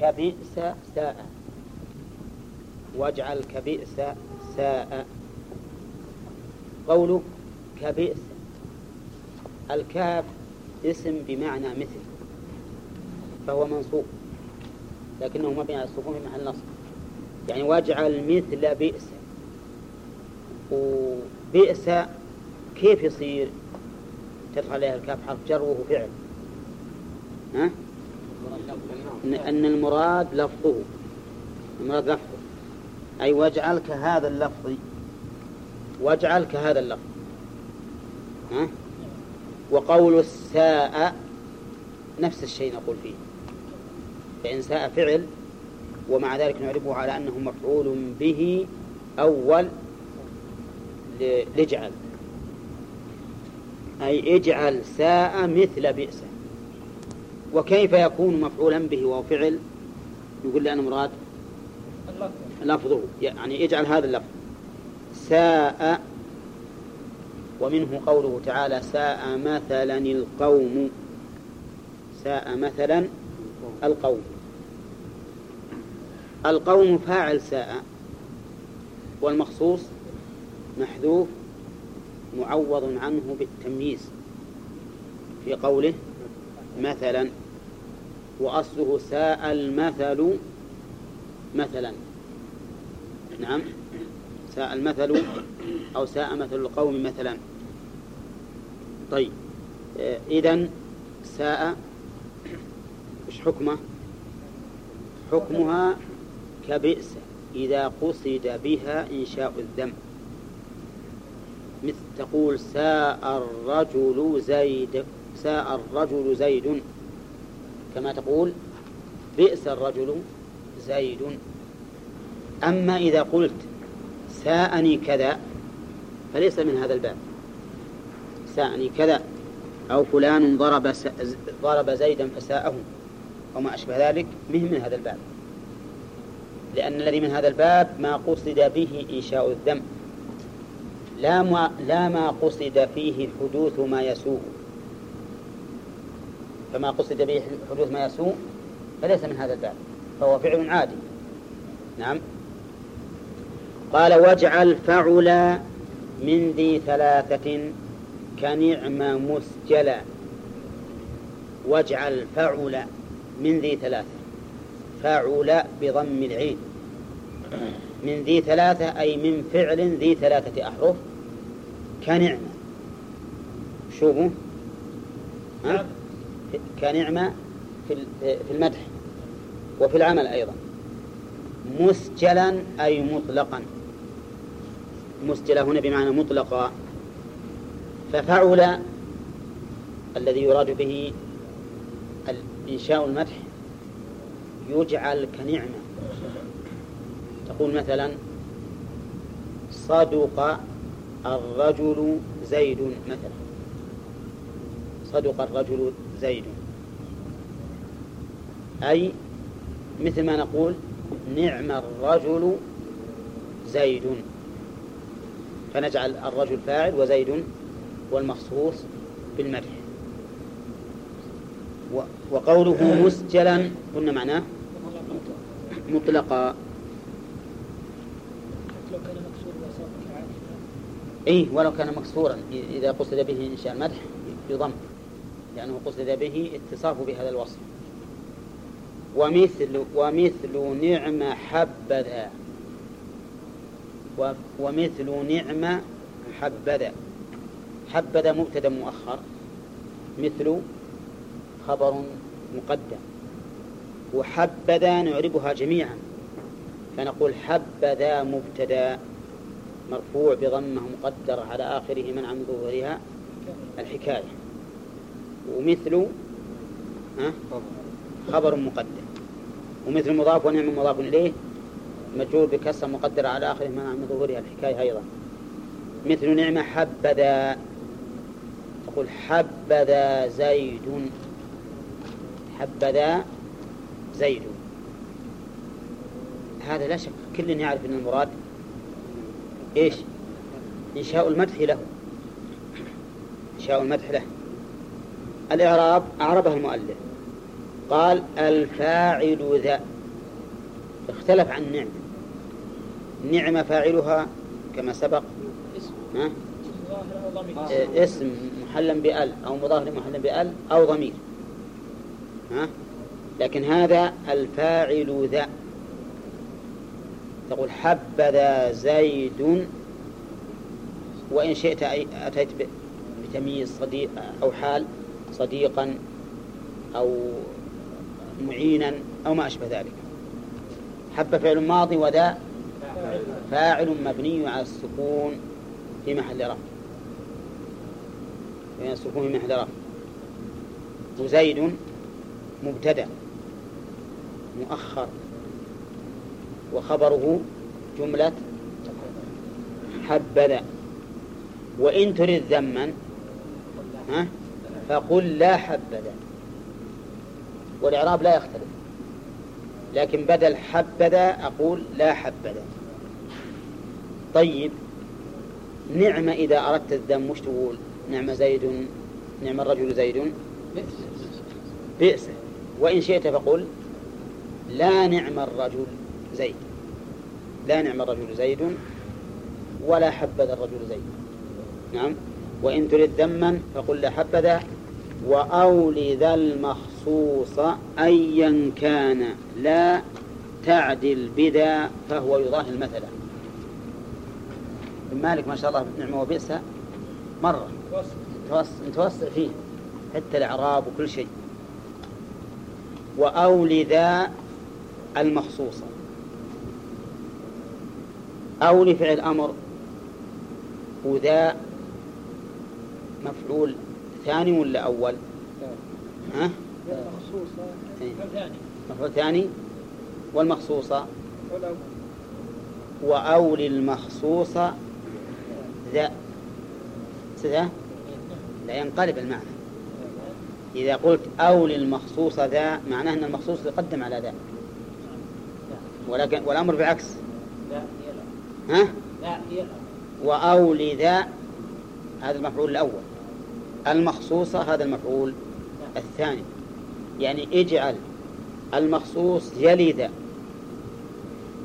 كبئس ساء. واجعل كبئس ساء. قوله كبئس. الكاف اسم بمعنى مثل فهو منصوب لكنه مبني على السكون في محل يعني واجعل مثل بئس. وبئس كيف يصير؟ تدخل عليها الكاف حرف جر وهو فعل ها؟ أن المراد لفظه. المراد لفظه. أي واجعل كهذا اللفظ واجعل كهذا اللفظ. ها؟ وقول الساء نفس الشيء نقول فيه. فإن ساء فعل ومع ذلك نعرفه على أنه مفعول به أول لجعل. أي اجعل ساء مثل بئس. وكيف يكون مفعولا به وهو فعل؟ يقول لأن مراد. لفظه يعني اجعل هذا اللفظ. ساء ومنه قوله تعالى ساء مثلا القوم. ساء مثلا القوم. القوم فاعل ساء والمخصوص محذوف معوض عنه بالتمييز في قوله مثلا. وأصله ساء المثل مثلا. نعم. ساء المثل أو ساء مثل القوم مثلا. طيب. إذن ساء إيش حكمه؟ حكمها كبئس إذا قصد بها إنشاء الذنب مثل تقول ساء الرجل زيد ساء الرجل زيد. كما تقول بئس الرجل زيد. أما إذا قلت ساءني كذا فليس من هذا الباب. ساءني كذا أو فلان ضرب ضرب زيدا فساءه أو ما أشبه ذلك مهم من هذا الباب. لأن الذي من هذا الباب ما قصد به إنشاء الذنب لا ما, لا ما قصد فيه حدوث ما يسوء. فما قصد به حدوث ما يسوء فليس من هذا الباب فهو فعل عادي. نعم. قال واجعل فعل من ذي ثلاثة كنعم مسجلا. واجعل فعل من ذي ثلاثة. فعل بضم العين. من ذي ثلاثة أي من فعل ذي ثلاثة أحرف كنعمة. شوفوا. ها؟ كنعمة في المدح وفي العمل أيضا. مسجلا أي مطلقا. مسجلة هنا بمعنى مطلقا ففعل الذي يراد به إنشاء المدح يجعل كنعمة. تقول مثلا صدق الرجل زيد مثلا. صدق الرجل زيد. أي مثل ما نقول نعم الرجل زيد. فنجعل الرجل فاعل وزيد والمخصوص بالمدح. وقوله مسجلا قلنا معناه مطلقا. إيه ولو كان مكسورا إذا قصد به إنشاء المدح يضم. لأنه قصد به اتصاف بهذا الوصف. ومثل ومثل نعم حبذا. ومثل نعم حبذا. حبذا مبتدا مؤخر. مثل خبر مقدم. وحبذا نعربها جميعا. فنقول حبذا مبتدا مرفوع بضمة مقدر على آخره من ظهورها. الحكاية. ومثل خبر مقدم. ومثل مضاف ونعم مضاف إليه. مجرور بكسر مقدر على آخره منع من ظهورها الحكاية أيضا. مثل نعمة حبذا. تقول حبذا زيد. حبذا زيد. هذا لا شك كل يعرف أن المراد إيش؟ إنشاء المدح له. إنشاء المدح له. الإعراب أعربها المؤلف. قال الفاعل ذا. اختلف عن نعمة نعمة فاعلها كما سبق. ها؟ اسم محلا بأل أو مضاف محلا بأل أو ضمير. ها؟ لكن هذا الفاعل ذا. تقول حبذا زيد. وإن شئت أتيت بتمييز صديق أو حال. صديقا أو معينا أو ما أشبه ذلك. حب فعل ماضي وذا فاعل مبني على السكون في محل رفع. في السكون في محل رفع. وزيد مبتدأ مؤخر. وخبره جملة حبذا. وإن تريد ذما ها؟ فقل لا حبذا والإعراب لا يختلف. لكن بدل حبذا أقول لا حبذا طيب نعمة إذا أردت الذم وش تقول؟ نعم زيد نعم الرجل زيد. بئس. وإن شئت فقل لا نعم الرجل زيد. لا نعم الرجل زيد ولا حبذا الرجل زيد. نعم؟ وإن تريد ذما فقل لا حبذا وأول ذا المخصوص أيا كان لا تعدل بذا فهو يضاهي المثل. مالك ما شاء الله نعمه وبئس مرة. متوسع فيه حتى الإعراب وكل شيء. وأول ذا المخصوصة أو لفعل أمر وذا مفعول ثاني ولا أول؟ ها؟ مفعول ثاني والمخصوصة. وأول المخصوصة ذا. ذا لا ينقلب المعنى. إذا قلت أول المخصوصة ذا معناه أن المخصوص يقدم على ذا. ولكن والأمر بالعكس. ها؟ لا. وأول ذا هذا المفعول الأول. المخصوصة هذا المفعول الثاني. يعني اجعل المخصوص يلي ذا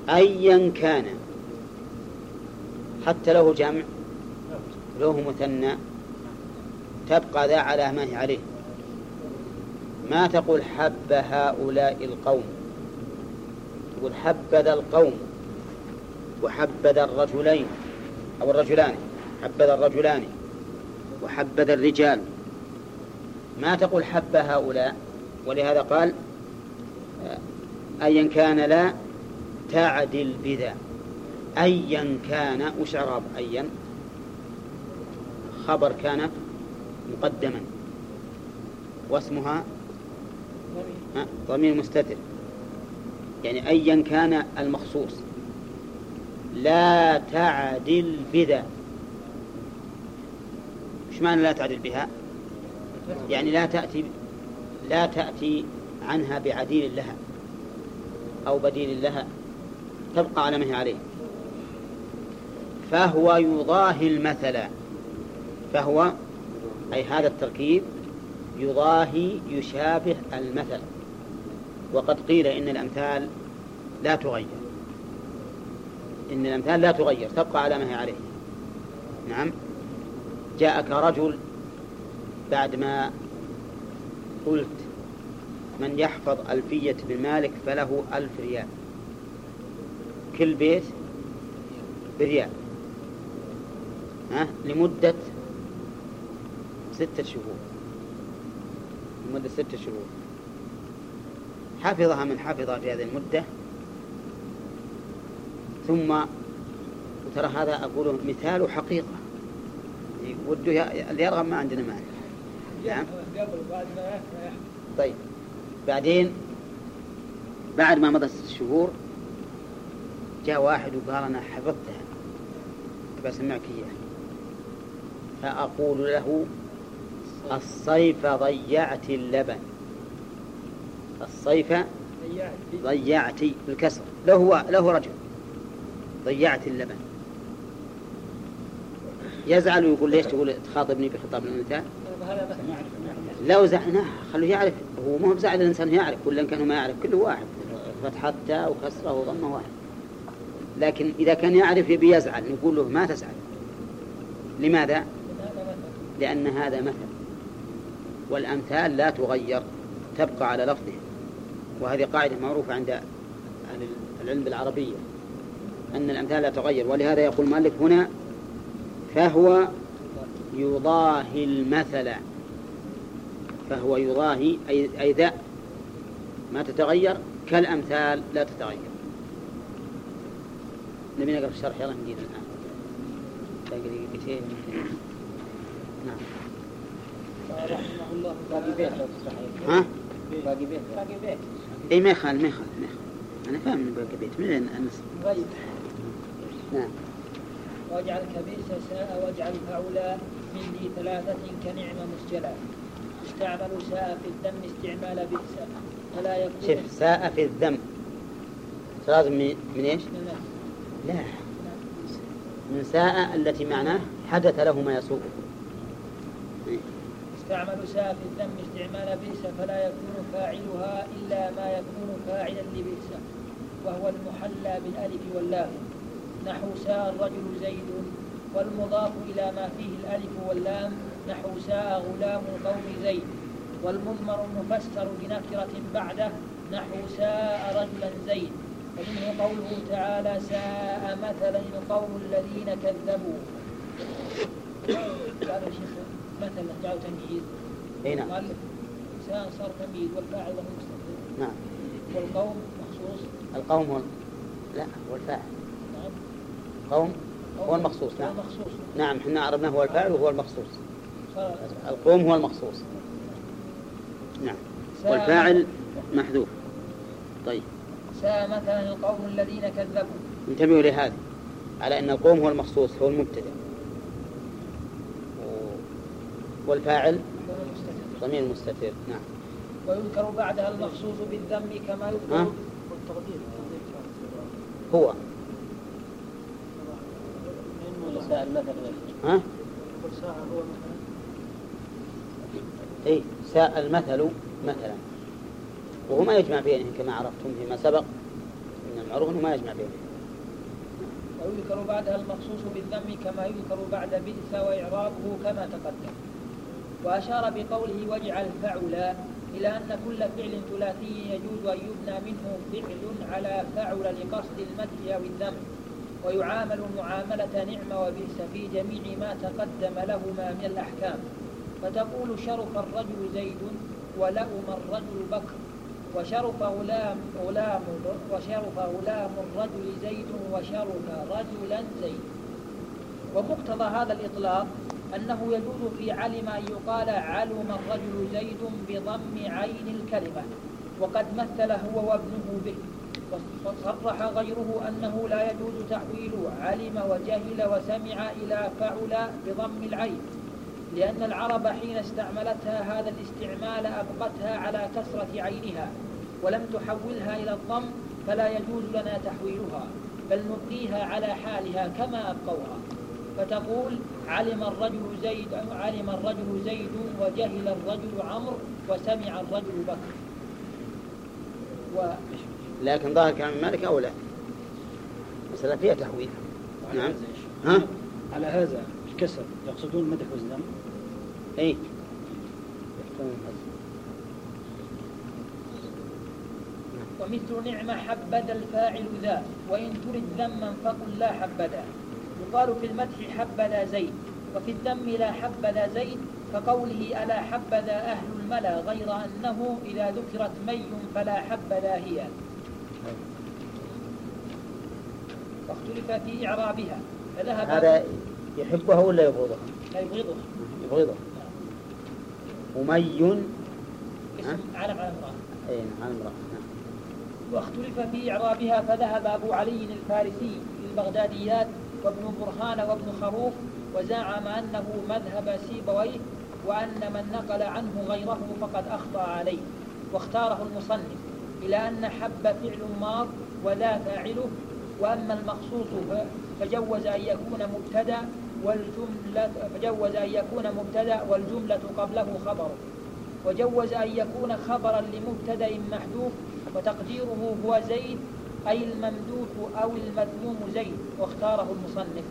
أيا كان. حتى له جمع له مثنى تبقى ذا على ما هي عليه. ما تقول حب هؤلاء القوم؟ تقول حبذا القوم وحبذا الرجلين أو الرجلان حبذا الرجلان. وحبذا الرجال. ما تقول حب هؤلاء؟ ولهذا قال أيا كان لا تعدل بذا. أيا كان وش عراب أيا؟ خبر كان مقدما. واسمها؟ ضمير مستتر. يعني أيا كان المخصوص. لا تعدل بذا. إيش معنى لا تعدل بها؟ يعني لا تأتي لا تأتي عنها بعديل لها أو بديل لها تبقى على ما هي عليه. فهو يضاهي المثل فهو أي هذا التركيب يضاهي يشابه المثل. وقد قيل إن الأمثال لا تغير إن الأمثال لا تغير تبقى على ما هي عليه. نعم؟ جاءك رجل بعد ما قلت من يحفظ ألفية بن مالك فله ألف ريال. كل بيت بريال. ها؟ لمدة ستة شهور. لمدة ستة شهور. حفظها من حفظها في هذه المدة. ثم وترى هذا أقول مثال حقيقة. وده اللي يرغب ما عندنا مانع. نعم. طيب. بعدين بعد ما مضت ست شهور جاء واحد وقال أنا حفظتها. بسمعك إياه فأقول له الصيف ضيعت اللبن. الصيف ضيعت. بالكسر له له رجل. ضيعت اللبن. يزعل ويقول ليش تقول تخاطبني بخطاب المثال؟ لو زعناه خلوه يعرف. هو مو بزعل الإنسان يعرف. ولا إن كان ما يعرف. كله واحد. فتحة تاء وكسرة وضمة واحد. لكن إذا كان يعرف يبي يزعل. نقول له ما تزعل. لماذا؟ لأن هذا مثل. والأمثال لا تغير. تبقى على لفظه. وهذه قاعدة معروفة عند أهل العلم بالعربية. أن الأمثال لا تغير. ولهذا يقول المؤلف هنا فهو يضاهي المثل. فهو يضاهي أي, أي ذا ما تتغير كالأمثال لا تتغير. نبي نقرأ الشرح يلا ندير الآن. باقي دقيقتين. نعم. رحمه الله باقي بيت ها؟ باقي بيت. باقي بيت. اي ما يخالف ما يخالف ما يخالف. أنا فاهم انه باقي بيت. من النص غيب نعم. واجعل كبئس ساء واجعل فعلا من ذي ثلاثة كنعم مسجلا. استعمل ساء في الذم استعمال بئس. فلا يكون شوف ساء في الذم لازم من, من إيش؟ لا. من ساء التي معناه حدث له ما يسوءه. استعمل ساء في الذم استعمال بئس. فلا يكون فاعلها إلا ما يكون فاعلا لبئس. وهو المحلى بالألف واللام. نحو ساء الرجل زيد والمضاف إلى ما فيه الألف واللام نحو ساء غلام قوم زيد والمضمر المفسر بنكرة بعده نحو ساء رجلا زيد. ومنه قوله تعالى ساء مثلا القوم الذين كذبوا. قال الشيخ مثلا جاءوا تمييز. إي نعم. قال ساء صار تمييز والفاعل له نعم. والقوم مخصوص. القوم لا هو الفاعل نعم قوم هو المخصوص نعم. المخصوص. نعم إحنا عرفنا هو الفاعل وهو المخصوص. القوم هو المخصوص. نعم. والفاعل محذوف. طيب. ساء مثلا القوم الذين كذبوا. انتبهوا لهذا على أن القوم هو المخصوص هو المبتدأ والفاعل ضمير مستتر. نعم. ويذكر بعدها المخصوص بالذم كما؟ يذكر هو. ها؟ اي ساء المثل مثلا. وهو ما يجمع بينهم كما عرفتم فيما سبق. من المعروف إنه ما يجمع بينهم. ويذكر بعدها المخصوص بالذم كما يذكر بعد بئس وإعرابه كما تقدم. وأشار بقوله واجعل فعلا إلى أن كل فعل ثلاثي يجوز أن يبنى منه فعل على فعل لقصد المدح أو الذم. ويعامل معاملة نعم وبئس في جميع ما تقدم لهما من الأحكام. فتقول شرف الرجل زيد ولأم الرجل بكر. وشرف غلام غلام وشرف غلام الرجل زيد وشرف رجلا زيد. ومقتضى هذا الإطلاق أنه يجوز في علم أن يقال علم الرجل زيد بضم عين الكلمة وقد مثل هو وابنه به. وصرح غيره أنه لا يجوز تحويل علم وجهل وسمع إلى فعل بضم العين لأن العرب حين استعملتها هذا الاستعمال أبقتها على كسرة عينها ولم تحولها إلى الضم فلا يجوز لنا تحويلها بل نبقيها على حالها كما أبقوها فتقول علم الرجل زيد علم الرجل زيد وجهل الرجل عمرو وسمع الرجل بكر. و لكن ظاهر كلام مالك أو لا؟ مسألة فيها تحويل. نعم. ها؟ على هذا الكسر يقصدون مدح والذم اي ومثل نعمة حبذا الفاعل ذا وإن ترد ذما فقل لا حبذا. يقال في المدح حبذا زيد وفي الذم لا حبذا زيد كقوله ألا حبذا أهل الملا غير أنه إذا ذكرت مي فلا حبذا هي. واختلف في إعرابها فذهب هذا يحبها ولا يبغضها؟ لا يبغضها يبغضها ومي اسم علم على امرأة اي نعم امرأة. واختلف في إعرابها فذهب أبو علي الفارسي في البغداديات وابن برهان وابن خروف وزعم أنه مذهب سيبويه وأن من نقل عنه غيره فقد أخطأ عليه واختاره المصنف إلى أن حب فعل ماض وذا فاعله وأما المخصوص فجوز أن يكون مبتدأ والجملة فجوز أن يكون مبتدأ والجملة قبله خبر. وجوز أن يكون خبرا لمبتدأ محذوف وتقديره هو زيد أي الممدوح أو المذموم زيد واختاره المصنف.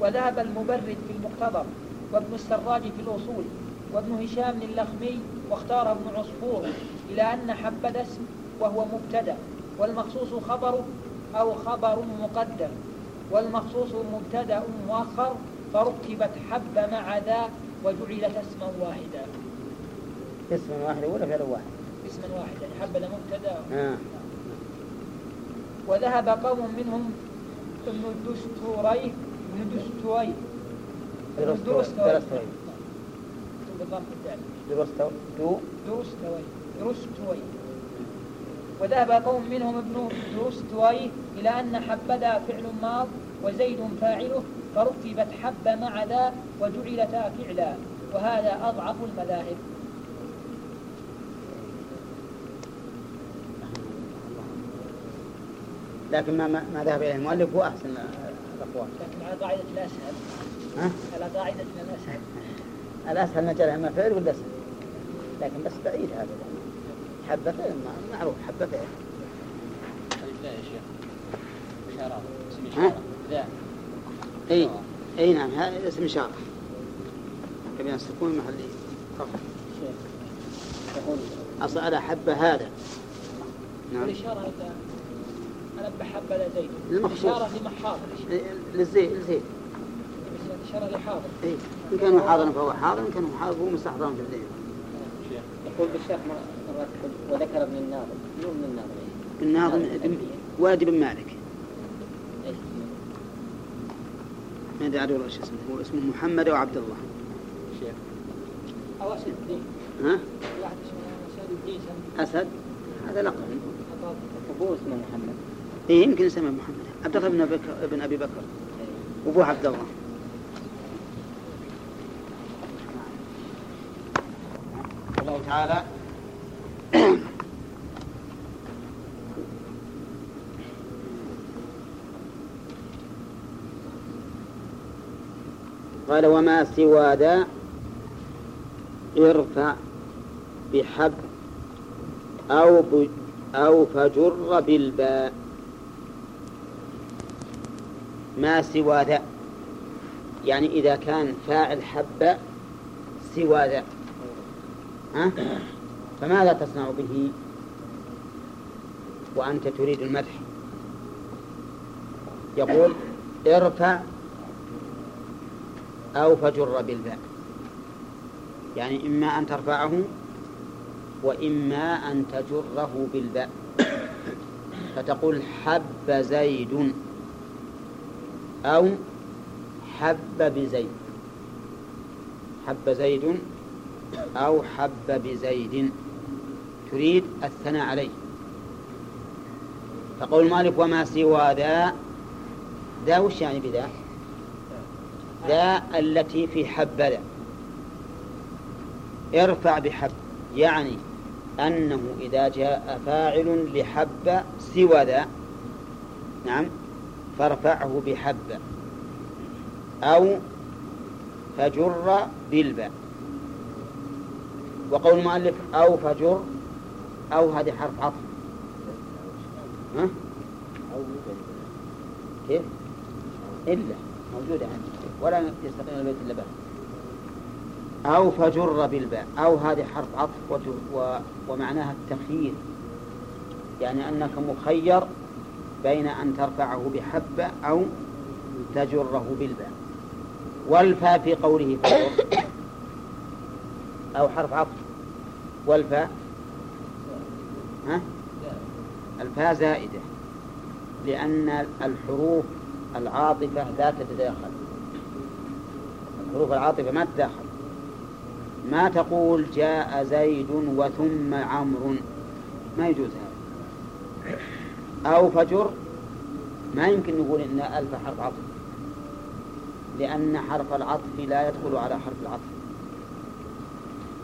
وذهب المبرد في المقتضى وابن السراج في الأصول وابن هشام اللخمي واختار ابن عصفور إلى أن حبد اسم وهو مبتدأ. والمخصوص خبر أو خبر مقدر والمخصوص مبتدأ مؤخر فركبت حب مع ذا وجعلت اسما واحدا. اسما واحدا ولا فعل واحد؟ اسما واحدا حبد مبتدأ. آه. وذهب قوم منهم ابن الدستوري ابن دستوي ابن درستوي. درستوي. درستوي. وذهب قوم منهم ابن دوستوي إلى أن حبذا فعل ماض وزيد فاعله فركبت حب مع ذا وجعلتا فعلا وهذا أضعف المذاهب. لكن ما ما ذهب إليه المؤلف هو أحسن الأقوال. لكن على قاعدة الأسهل. ها؟ على قاعدة الأسهل. الأسهل نجعل اما فعل ولا اسم لكن بس بعيد هذا. ما- معروف فعل طيب لا يا شيخ. إشارة اسم؟ إشارة لا. إي إي نعم هذا اسم اشاره كما السكون محلي رفع يقول. أصل على حبة هذا. نعم. والإشارة إذا أنا بحبذا زيد المخصوص. الإشارة لمحاضر. للزيت للزيت. الإشارة لحاضر. إي إن كان حاضرا فهو حاضر إن كان حاضر فهو مستحضرا في شيخ يقول بالشيخ مرات وذكر ابن الناظر شنو ابن الناظر الناظم ولد بن مالك. ما أدري عاد والله شو اسمه. هو اسمه محمد أو عبد الله. شيخ. أو أسد الدين. ها؟ واحد اسمه أسد هذا لقب. ابوه اسمه محمد. اي يمكن يسمى محمد. عبد الله بن أبي بكر بن أبي بكر. وابوه عبد الله. الله تعالى قال وما سوى ذا ارفع بحب أو أو فجر بالباء. ما سوى ذا. يعني إذا كان فاعل حب سوى ذا. ها؟ فماذا تصنع به؟ وأنت تريد المدح. يقول ارفع أو فجر بالباء. يعني إما أن ترفعه وإما أن تجره بالباء. فتقول حب زيد أو حب بزيد. حب زيد أو حب بزيد. تريد الثناء عليه. فقول المؤلف وما سوى ذا؟ ذا وش يعني بذا؟ ذا التي في حبذا ارفع بحب يعني أنه إذا جاء فاعل لحب سوى ذا نعم فارفعه بحب. أو فجر بالباء. وقول المؤلف أو فجر أو هذه حرف عطف. ها؟ كيف؟ إلا موجودة عندي. ولا يستقيم البيت إلا بها أو فجر بالباء. أو هذه حرف عطف ومعناها التخيير. يعني أنك مخير بين أن ترفعه بحبة أو تجره بالباء. والفاء في قوله فجر. أو حرف عطف. والفاء. ها؟ الفاء زائدة. لأن الحروف العاطفة لا تتداخل. الحروف العاطفة ما تتداخل ما تقول جاء زيد وثم عمرو. ما يجوز هذا. أو فجر. ما يمكن نقول إن ألف حرف عطف. لأن حرف العطف لا يدخل على حرف العطف.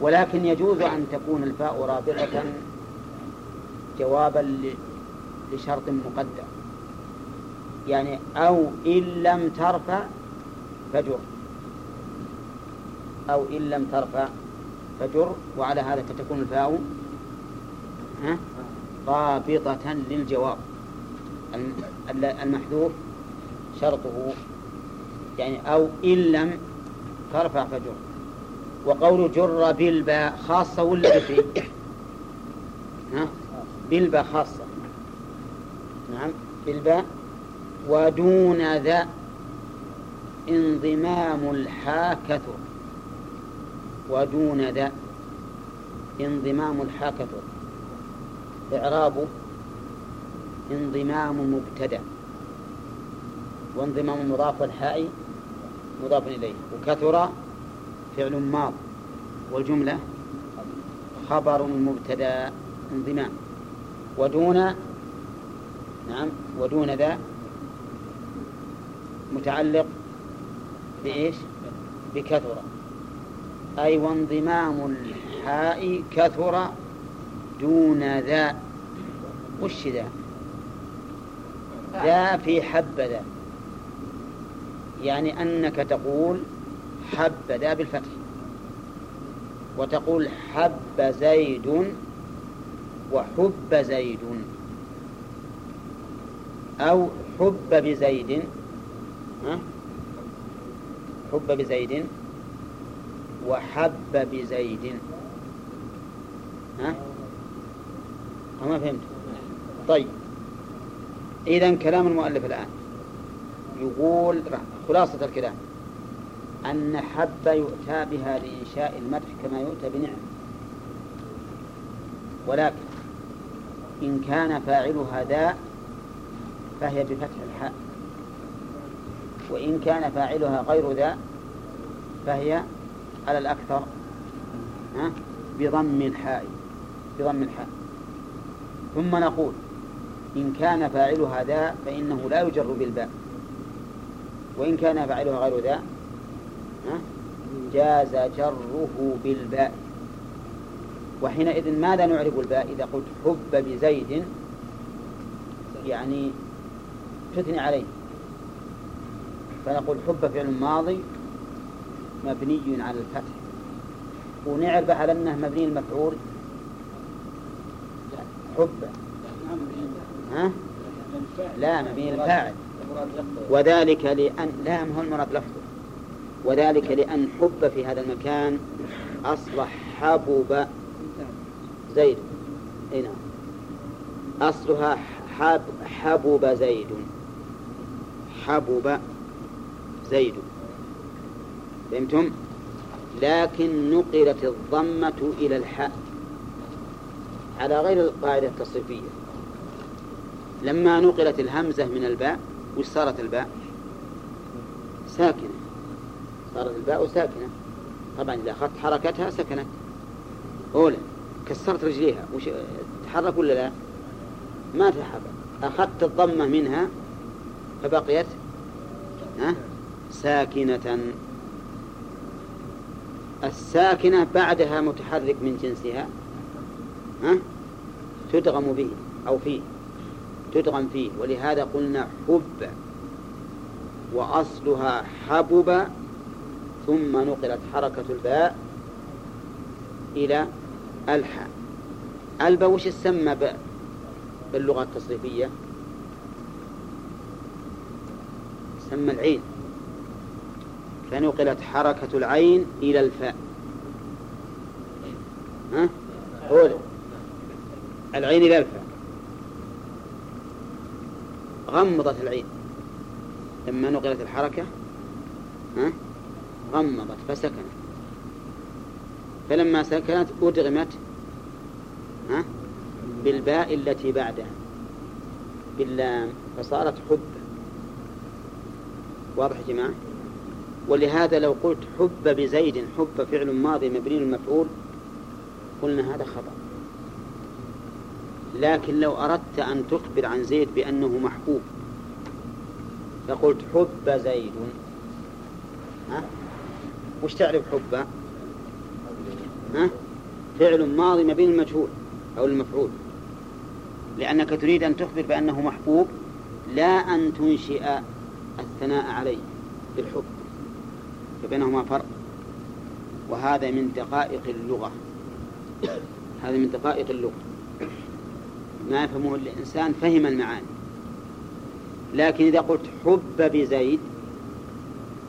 ولكن يجوز أن تكون الفاء رابطة جوابا لشرط مقدر. يعني أو إن لم ترفع فجر. أو إن لم ترفع فجر وعلى هذا فتكون الفاء ها؟ رابطة للجواب. المحذوف شرطه. يعني أو إن لم فارفع فجر. وقول جر بالباء خاصة ولا بفي ها؟ بالباء خاصة. نعم بالباء. ودون ذا انضمام الحا كثر ودون ذا انضمام الحا كثر إعرابه انضمام مبتدأ. وانضمام مضاف والحاء مضاف إليه. وكثر فعل ماض. والجملة خبر مبتدأ انضمام. ودون نعم ودون ذا متعلق بإيش؟ بكثر أي وانضمام الحاء كثر دون ذا. وش ذا؟ ذا في حبذا يعني أنك تقول حبذا بالفتح. وتقول حب زيد وحب زيد. أو حب بزيد؟ حب بزيد. وحب بزيد. ها؟ ما فهمت؟ طيب. إذا كلام المؤلف الآن يقول خلاصة الكلام. أن حب يؤتى بها لإنشاء المدح كما يؤتى بنعم. ولكن إن كان فاعلها ذا فهي بفتح الحاء. وإن كان فاعلها غير ذا فهي على الأكثر. بضم الحاء. بضم الحاء. ثم نقول إن كان فاعلها ذا فإنه لا يجر بالباء. وإن كان فاعلها غير ذا جاز جره بالباء. وحينئذ ماذا نعرب الباء؟ إذا قلت حب بزيد يعني تثني عليه. فنقول حب فعل ماضي مبني على الفتح. ونعرف على أنه مبني المفعول؟ حب. ها؟ لا مبني الفاعل. وذلك لأن لا هو المراد لفظه. وذلك لأن حب في هذا المكان أصبح حبب زيد. إي نعم. أصلها حب حبب زيد. حبب زيد. فهمتم؟ لكن نقلت الضمة إلى الحاء على غير القاعدة التصريفية. لما نقلت الهمزة من الباء وش صارت الباء؟ ساكنة. صارت الباء ساكنة. طبعا إذا أخذت حركتها سكنت. أولى كسرت رجليها. وش تحرك ولا لا؟ ما تحرك. أخذت الضمة منها فبقيت ها؟ ساكنة. الساكنة بعدها متحرك من جنسها ها؟ تدغم به أو فيه تدغم فيه. ولهذا قلنا حب وأصلها حبب ثم نقلت حركة الباء إلى الحاء. الباء وش تسمى باللغة التصريفية؟ سمى العين. فنقلت حركة العين إلى الفاء. ها؟ قول العين إلى الفاء. غمضت العين. لما نقلت الحركة ها؟ غمضت فسكنت. فلما سكنت أدغمت ها؟ بالباء التي بعدها. باللام. فصارت حب واضح يا جماعة؟ ولهذا لو قلت حب بزيد حب فعل ماضي مبني المفعول قلنا هذا خطأ. لكن لو أردت أن تخبر عن زيد بأنه محبوب فقلت حب زيد. ها؟ وش تعرف حب؟ ها؟ فعل ماضي مبين المجهول أو المفعول. لأنك تريد أن تخبر بأنه محبوب لا أن تنشئ الثناء عليه بالحب. فبينهما فرق. وهذا من دقائق اللغة. هذا من دقائق اللغة. ما يفهمه الإنسان فهم المعاني. لكن إذا قلت حب بزيد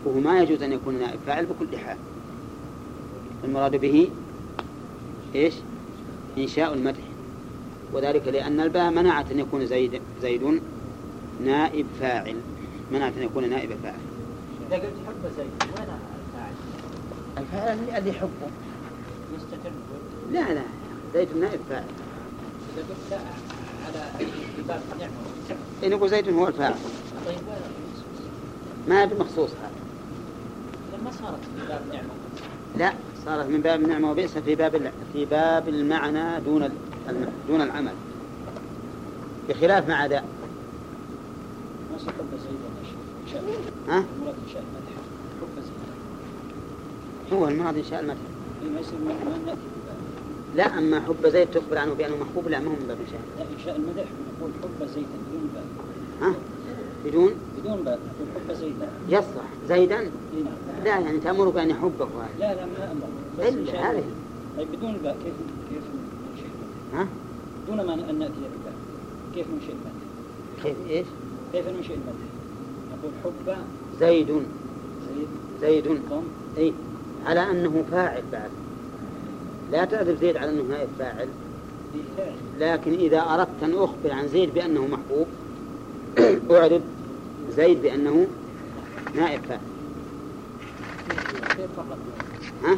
فهو ما يجوز أن يكون نائب فاعل بكل حال. المراد به إيش؟ إنشاء المدح. وذلك لأن الباء منعت أن يكون زيد زيد نائب فاعل. منعت أن يكون نائب فاعل. إذا قلت حب زيد وين الفاعل؟ الفاعل اللي يحبه مستتر لا لا زيد نائب فاعل إذا قلت على باب النعمة. إن يقول زيد هو الفاعل. طيب وين؟ ما بمخصوص هذا. لما صارت في باب النعمة؟ لا صارت من باب النعمة وبئس في باب في باب المعنى دون دون العمل. بخلاف مع ذا. ما صار ها؟ مراد إنشاء المدح حب زيد هو المراد إنشاء المدح. ما يصير ما لا أما حب زيد تخبر عنه بأنه محبوب لا ما هو من باب إنشاء لا إنشاء المدح نقول حب زيد بدون باب ها؟ بدون؟ بدون باب نقول حب زيد. يصلح. زيدا؟ إيه نعم. لا يعني تأمر بأن يحبك وهذا لا لا ما أمر. إلا هذه. طيب بدون باب كيف كيف ننشئ؟ ها؟ دون ما أن نأتي بباب كيف ننشئ المدح؟ كيف إيش؟ كيف ننشئ المدح؟ زيد. زيد. أي على أنه فاعل بعد. لا تعرف زيد على أنه نائب فاعل. لكن إذا أردت أن أخبر عن زيد بأنه محبوب أعرب زيد بأنه نائب فاعل. ها؟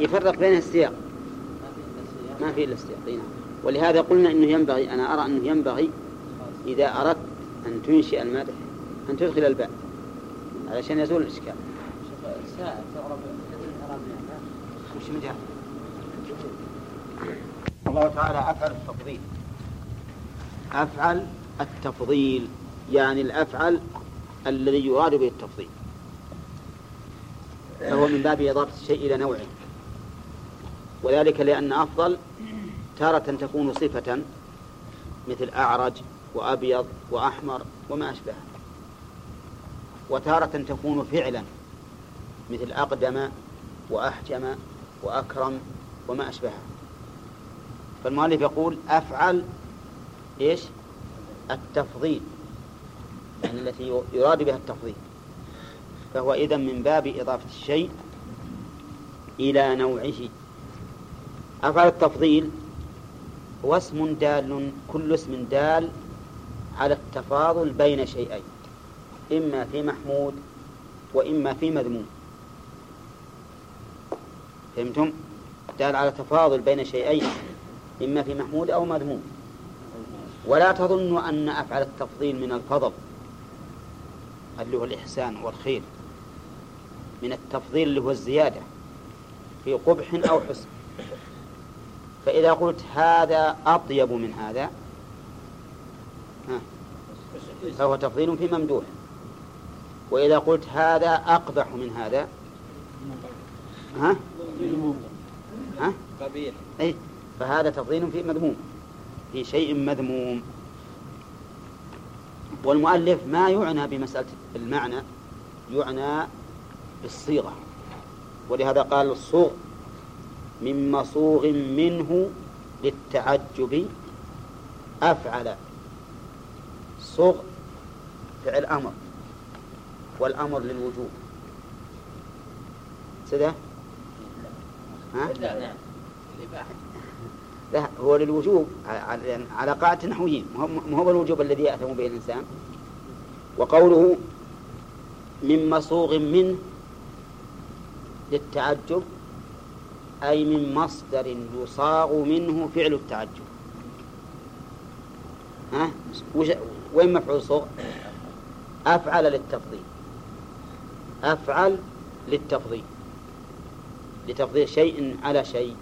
يفرق بين السياق. ما في إلا السياق. نعم. ولهذا قلنا أنه ينبغي أنا أرى أنه ينبغي إذا أردت أن تنشئ المدح أن تدخل الباء علشان يزول الإشكال مثل الإعراب يعني وش مجال الله تعالى أفعل التفضيل. أفعل التفضيل يعني الأفعل الذي يراد به التفضيل. فهو من باب إضافة الشيء إلى نوعه. وذلك لأن أفضل تارة تكون صفة مثل أعرج وأبيض وأحمر وما أشبهه. وتارة تكون فعلا مثل أقدم وأحجم وأكرم وما أشبهه. فالمؤلف يقول أفعل إيش؟ التفضيل يعني التي يراد بها التفضيل. فهو إذا من باب إضافة الشيء إلى نوعه. أفعل التفضيل هو اسم دال كل اسم دال على التفاضل بين شيئين. إما في محمود وإما في مذموم. فهمتم؟ دال على تفاضل بين شيئين إما في محمود أو مذموم. ولا تظنوا أن أفعل التفضيل من الفضل اللي هو الإحسان والخير من التفضيل اللي هو الزيادة في قبح أو حسن. فإذا قلت هذا أطيب من هذا فهو تفضيل في ممدوح. وإذا قلت هذا أقبح من هذا؟ ها؟ ها؟ قبيح. أي فهذا تفضيل في مذموم. في شيء مذموم. والمؤلف ما يعنى بمسألة المعنى يعنى بالصيغة. ولهذا قال الصوغ من مصوغ منه للتعجب أفعل. صوغ فعل أمر. والأمر للوجوب. سده ها؟ لا نعم. لا هو للوجوب على قاعدة نحويين ما هو الوجوب الذي يأثم به الإنسان؟ وقوله من مصوغ منه للتعجب أي من مصدر يصاغ منه فعل التعجب. ها؟ وين مفعول صوغ؟ أفعل للتفضيل. أفعل للتفضيل لتفضيل شيء على شيء.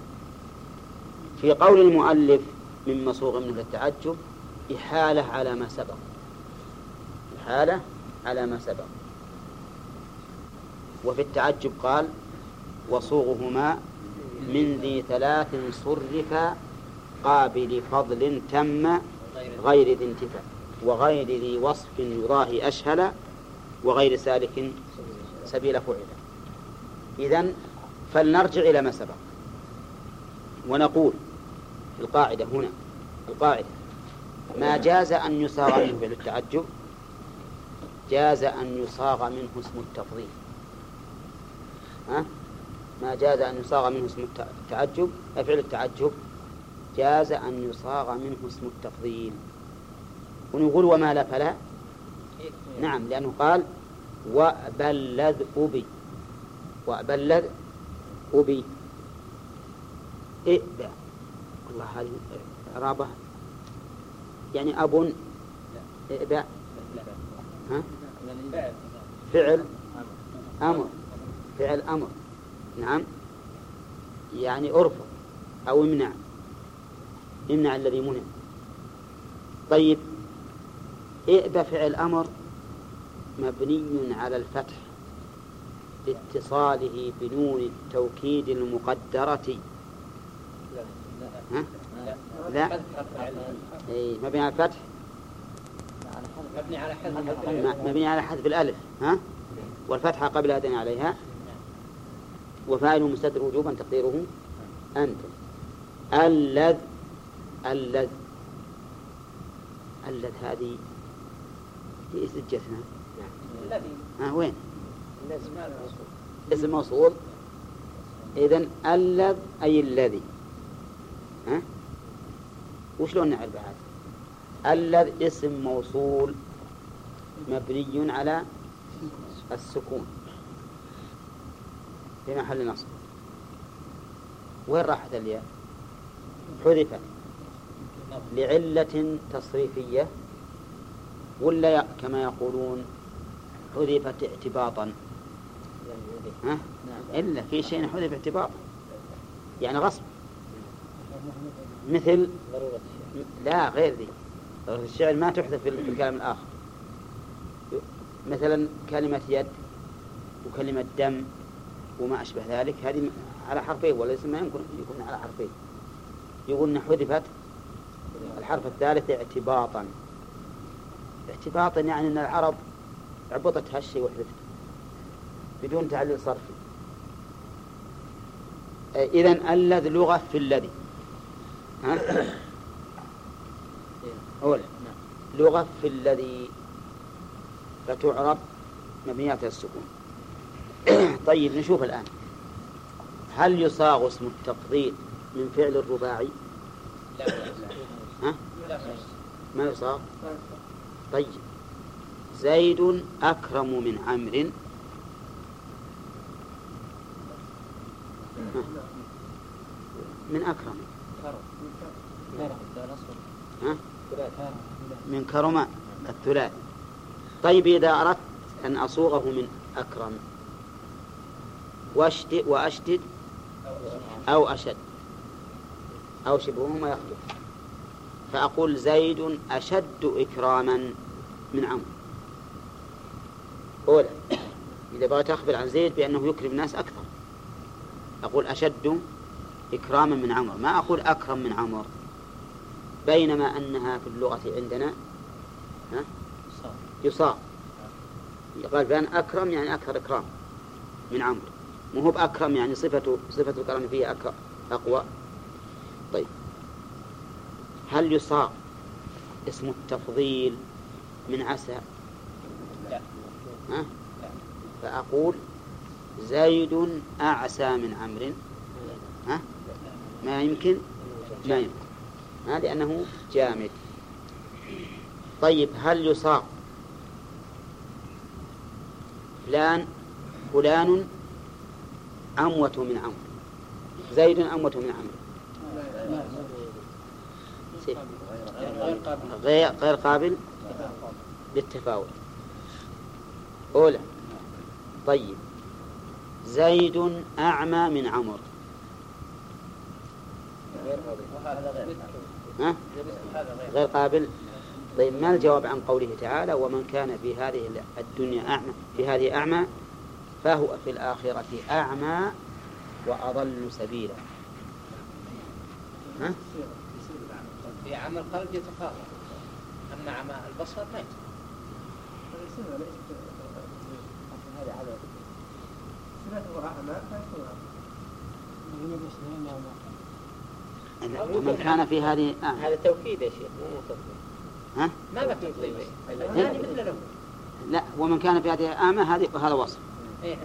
في قول المؤلف من مصوغ منه للتعجب إحالة على ما سبق. إحالة على ما سبق. وفي التعجب قال وصوغهما من ذي ثلاث صرفا قابل فضل تم غير ذي انتفاع وغير ذي وصف يضاهي أشهل وغير سالك سبيل فعلا إذن فلنرجع إلى ما سبق. ونقول في القاعدة هنا القاعدة ما جاز أن يصاغ منه فعل التعجب؟ جاز أن يصاغ منه اسم التفضيل. ها؟ ما جاز أن يصاغ منه اسم التعجب؟ فعل التعجب. جاز أن يصاغ منه اسم التفضيل. ونقول وما لا فلا؟ نعم لأنه قال وبلذ أبي. وبلذ أبي. إئبع. الله هذه إعرابة. يعني أب إئبع. ها؟ فعل أمر. فعل أمر. نعم. يعني أرفض أو امنع. امنع الذي منع. طيب. إئب فعل أمر. مبني على الفتح لاتصاله بنون التوكيد المقدرة. ها؟ لا. إيه مبني على الفتح. مبني على حذف مبني على حذف الألف ها؟ والفتحة قبل أدنى عليها. وفاعله مستتر وجوبا تقديره أنت اللذ اللذ اللذ هذه في سجتنا الذي ها وين؟ اسم موصول إذن اللذ أي الذي. ها؟ وشلون نعرف هذا؟ اللذ اسم موصول مبني على السكون. في محل نصب. وين راحت الياء؟ حذفت. لعلة تصريفية ولا كما يقولون حذفت اعتباطا. ها؟ إلا في شيء حذف اعتباطا يعني غصب. مثل لا غير ذي. ضرورة الشعر ما تحذف في الكلام الآخر. مثلا كلمة يد وكلمة دم وما أشبه ذلك هذه على حرفين ولا ما يمكن يكون على حرفين. يقول حذفت الحرف الثالث اعتباطا. اعتباطا يعني أن العرب عبطت هالشيء وحذفته. بدون تعليل صرفي. إذا الذي لغة في الذي. ها؟ أولا لغة في الذي فتعرب مبنيات السكون. طيب نشوف الآن. هل يصاغ اسم التفضيل من فعل الرباعي؟ ها؟ ما يصاغ؟ طيب. زيد أكرم من عمرو. من أكرم؟ من كرم الثلاث. طيب إذا أردت أن أصوغه من أكرم واشدد وأشدد أو أشد. أو شبههما يخلف فأقول زيد أشد إكراما من عمرو. أولا إذا بغيت أخبر عن زيد بأنه يكرم الناس أكثر. أقول أشد إكراما من عمر. ما أقول أكرم من عمر. بينما أنها في اللغة عندنا ها؟ يصاب قال فلان أكرم يعني أكثر إكرام من عمرو مو هو بأكرم يعني صفة صفة الكرم فيه أكرم أقوى. طيب. هل يصاب اسم التفضيل من عسى ها؟ فأقول زيد أعسى من عمرو. ها؟ ما يمكن؟ ما يمكن. ها؟ لأنه جامد. طيب هل يصاب فلان فلان أموت من عمرو؟ زيد أموت من عمرو. غير قابل للتفاوت. أولى. طيب. زيد أعمى من عمر. ها؟ غير قابل؟ طيب ما الجواب عن قوله تعالى ومن كان في هذه الدنيا أعمى؟ في هذه أعمى فهو في الآخرة أعمى وأضل سبيلا. ها؟ في عمل القلب يتفاوت أما عمى البصر ما هذا فيكون ومن كان في هذه آه. هذا توكيد يا شيخ مو ها؟ ما تفضيل الثاني مثل الأول لا ومن كان في هذه أعمى هذه هذا وصف إيه.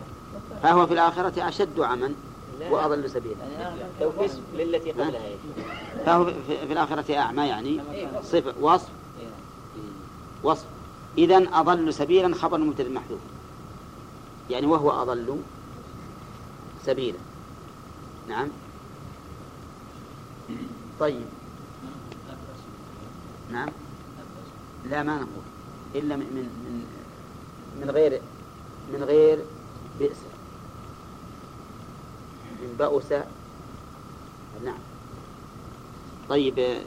فهو في الآخرة أشد عما. وأضل سبيلا توكيد للتي قبلها يا شيخ فهو في في الآخرة أعمى يعني. صفة وصف. وصف إذا أضل سبيلا خبر مبتدأ محذوف يعني وهو أضل سبيلا. نعم. طيب. نعم. لا ما نقول. إلا من من من, غير من غير بئس. من بؤس نعم. طيب.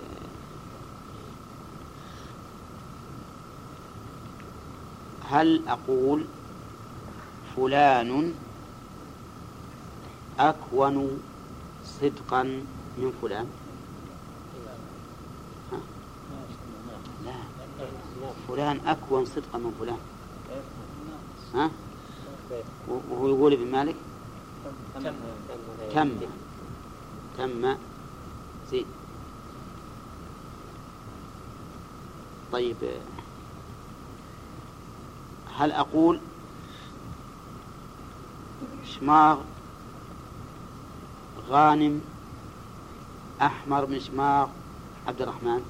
هل أقول فلان أكون صدقا من فلان. ها؟ لا. فلان أكون صدقا من فلان. ها؟ وهو يقول ابن مالك؟ تم. تم. زيد طيب. هل أقول شماغ غانم أحمر من شماغ عبد الرحمن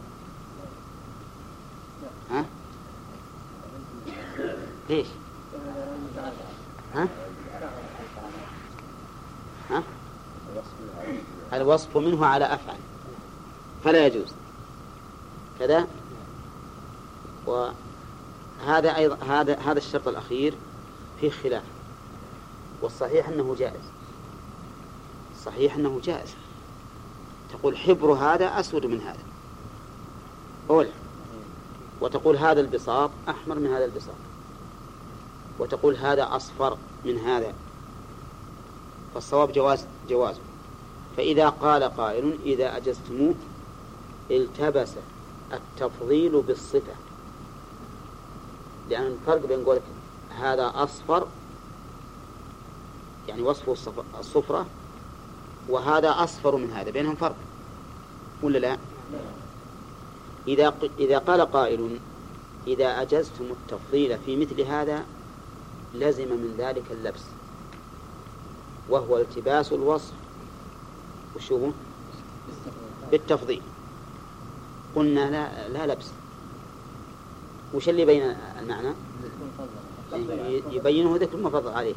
ها؟ ليش؟ ها؟ ها؟ الوصف منه على أفعل فلا يجوز كذا وهذا أيضا هذا هذا الشرط الأخير فيه خلاف والصحيح أنه جائز. صحيح أنه جائز. تقول حبر هذا أسود من هذا. أول وتقول هذا البساط أحمر من هذا البساط. وتقول هذا أصفر من هذا. فالصواب جواز جوازه. فإذا قال قائل إذا أجزتموه التبس التفضيل بالصفة. لأن الفرق بين قولك هذا أصفر يعني وصفه الصف- الصفرة وهذا أصفر من هذا بينهم فرق ولا لا؟ إذا إذا قال قائل إذا أجزتم التفضيل في مثل هذا لزم من ذلك اللبس وهو التباس الوصف وشو؟ بالتفضيل قلنا لا لا لبس وش اللي يبين المعنى؟ ي- يبينه ذكر المفضل عليه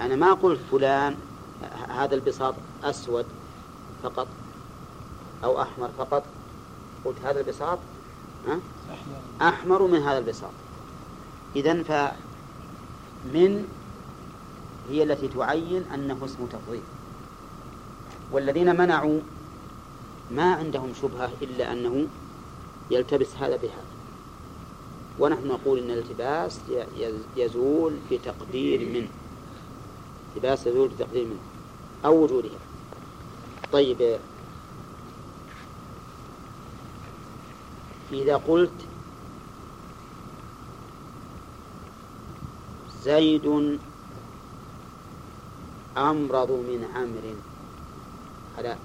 أنا ما قلت فلان هذا البساط أسود فقط أو أحمر فقط. قلت هذا البساط؟ أحمر من هذا البساط. إذا فمن هي التي تعين أنه اسم تفضيل. والذين منعوا ما عندهم شبهة إلا أنه يلتبس هذا بهذا. ونحن نقول إن الالتباس يزول بتقدير منه يزول بتقدير منه أو وجودها. طيب. إذا قلت زيد أمرض من عمرو على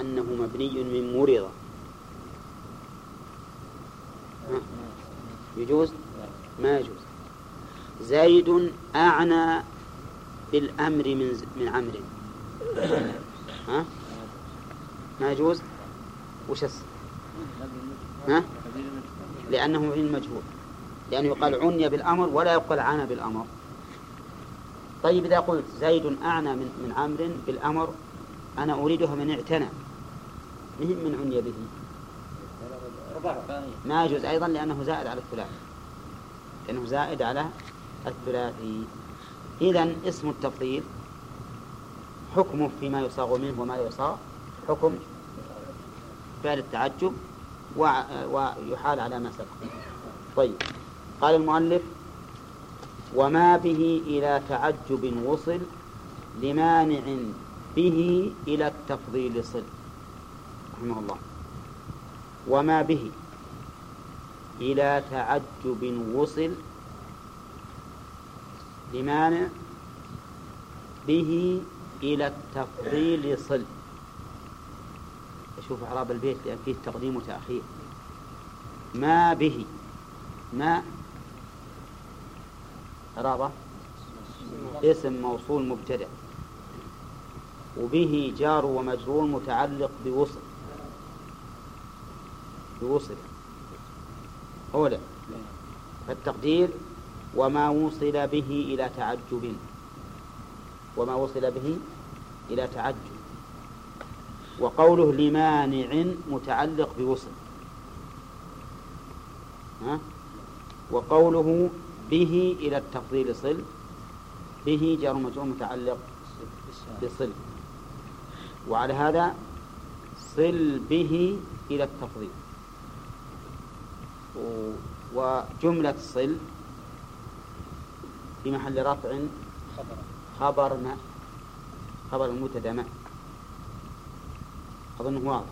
أنه مبني من مرض؟ يجوز؟ ما يجوز. زيد أعنى بالأمر من من عمرو ها؟ ما يجوز؟ وش ها؟ لأنه مبني المجهول لأنه يقال عني بالأمر ولا يقال عانى بالأمر. طيب إذا قلت زيد أعنى من من عمرو بالأمر أنا أريدها من اعتنى. مهم من عني به. ما يجوز أيضا لأنه زائد على الثلاثي. لأنه زائد على الثلاثي. إذا اسم التفضيل حكمه فيما يصاغ منه وما يصاغ حكم فعل التعجب ويحال على ما سبق. طيب. قال المؤلف وما به إلى تعجب وصل لمانع به إلى التفضيل صل. رحمه الله. وما به إلى تعجب وصل لمانع به إلى التفضيل صل شوف إعراب البيت لأن فيه تقديم وتأخير. ما به ما؟ إعرابه اسم موصول مبتدأ. وبه جار ومجرور متعلق بوصل بوصل أولا فالتقدير وما وصل به إلى تعجب. وما وصل به إلى تعجب. وقوله لمانع متعلق بوصل. ها؟ وقوله به إلى التفضيل صل. به جار مجرور متعلق بصل. وعلى هذا صل به إلى التفضيل. وجملة صل في محل رفع خبر ما خبر المبتدا ما أظنه واضح.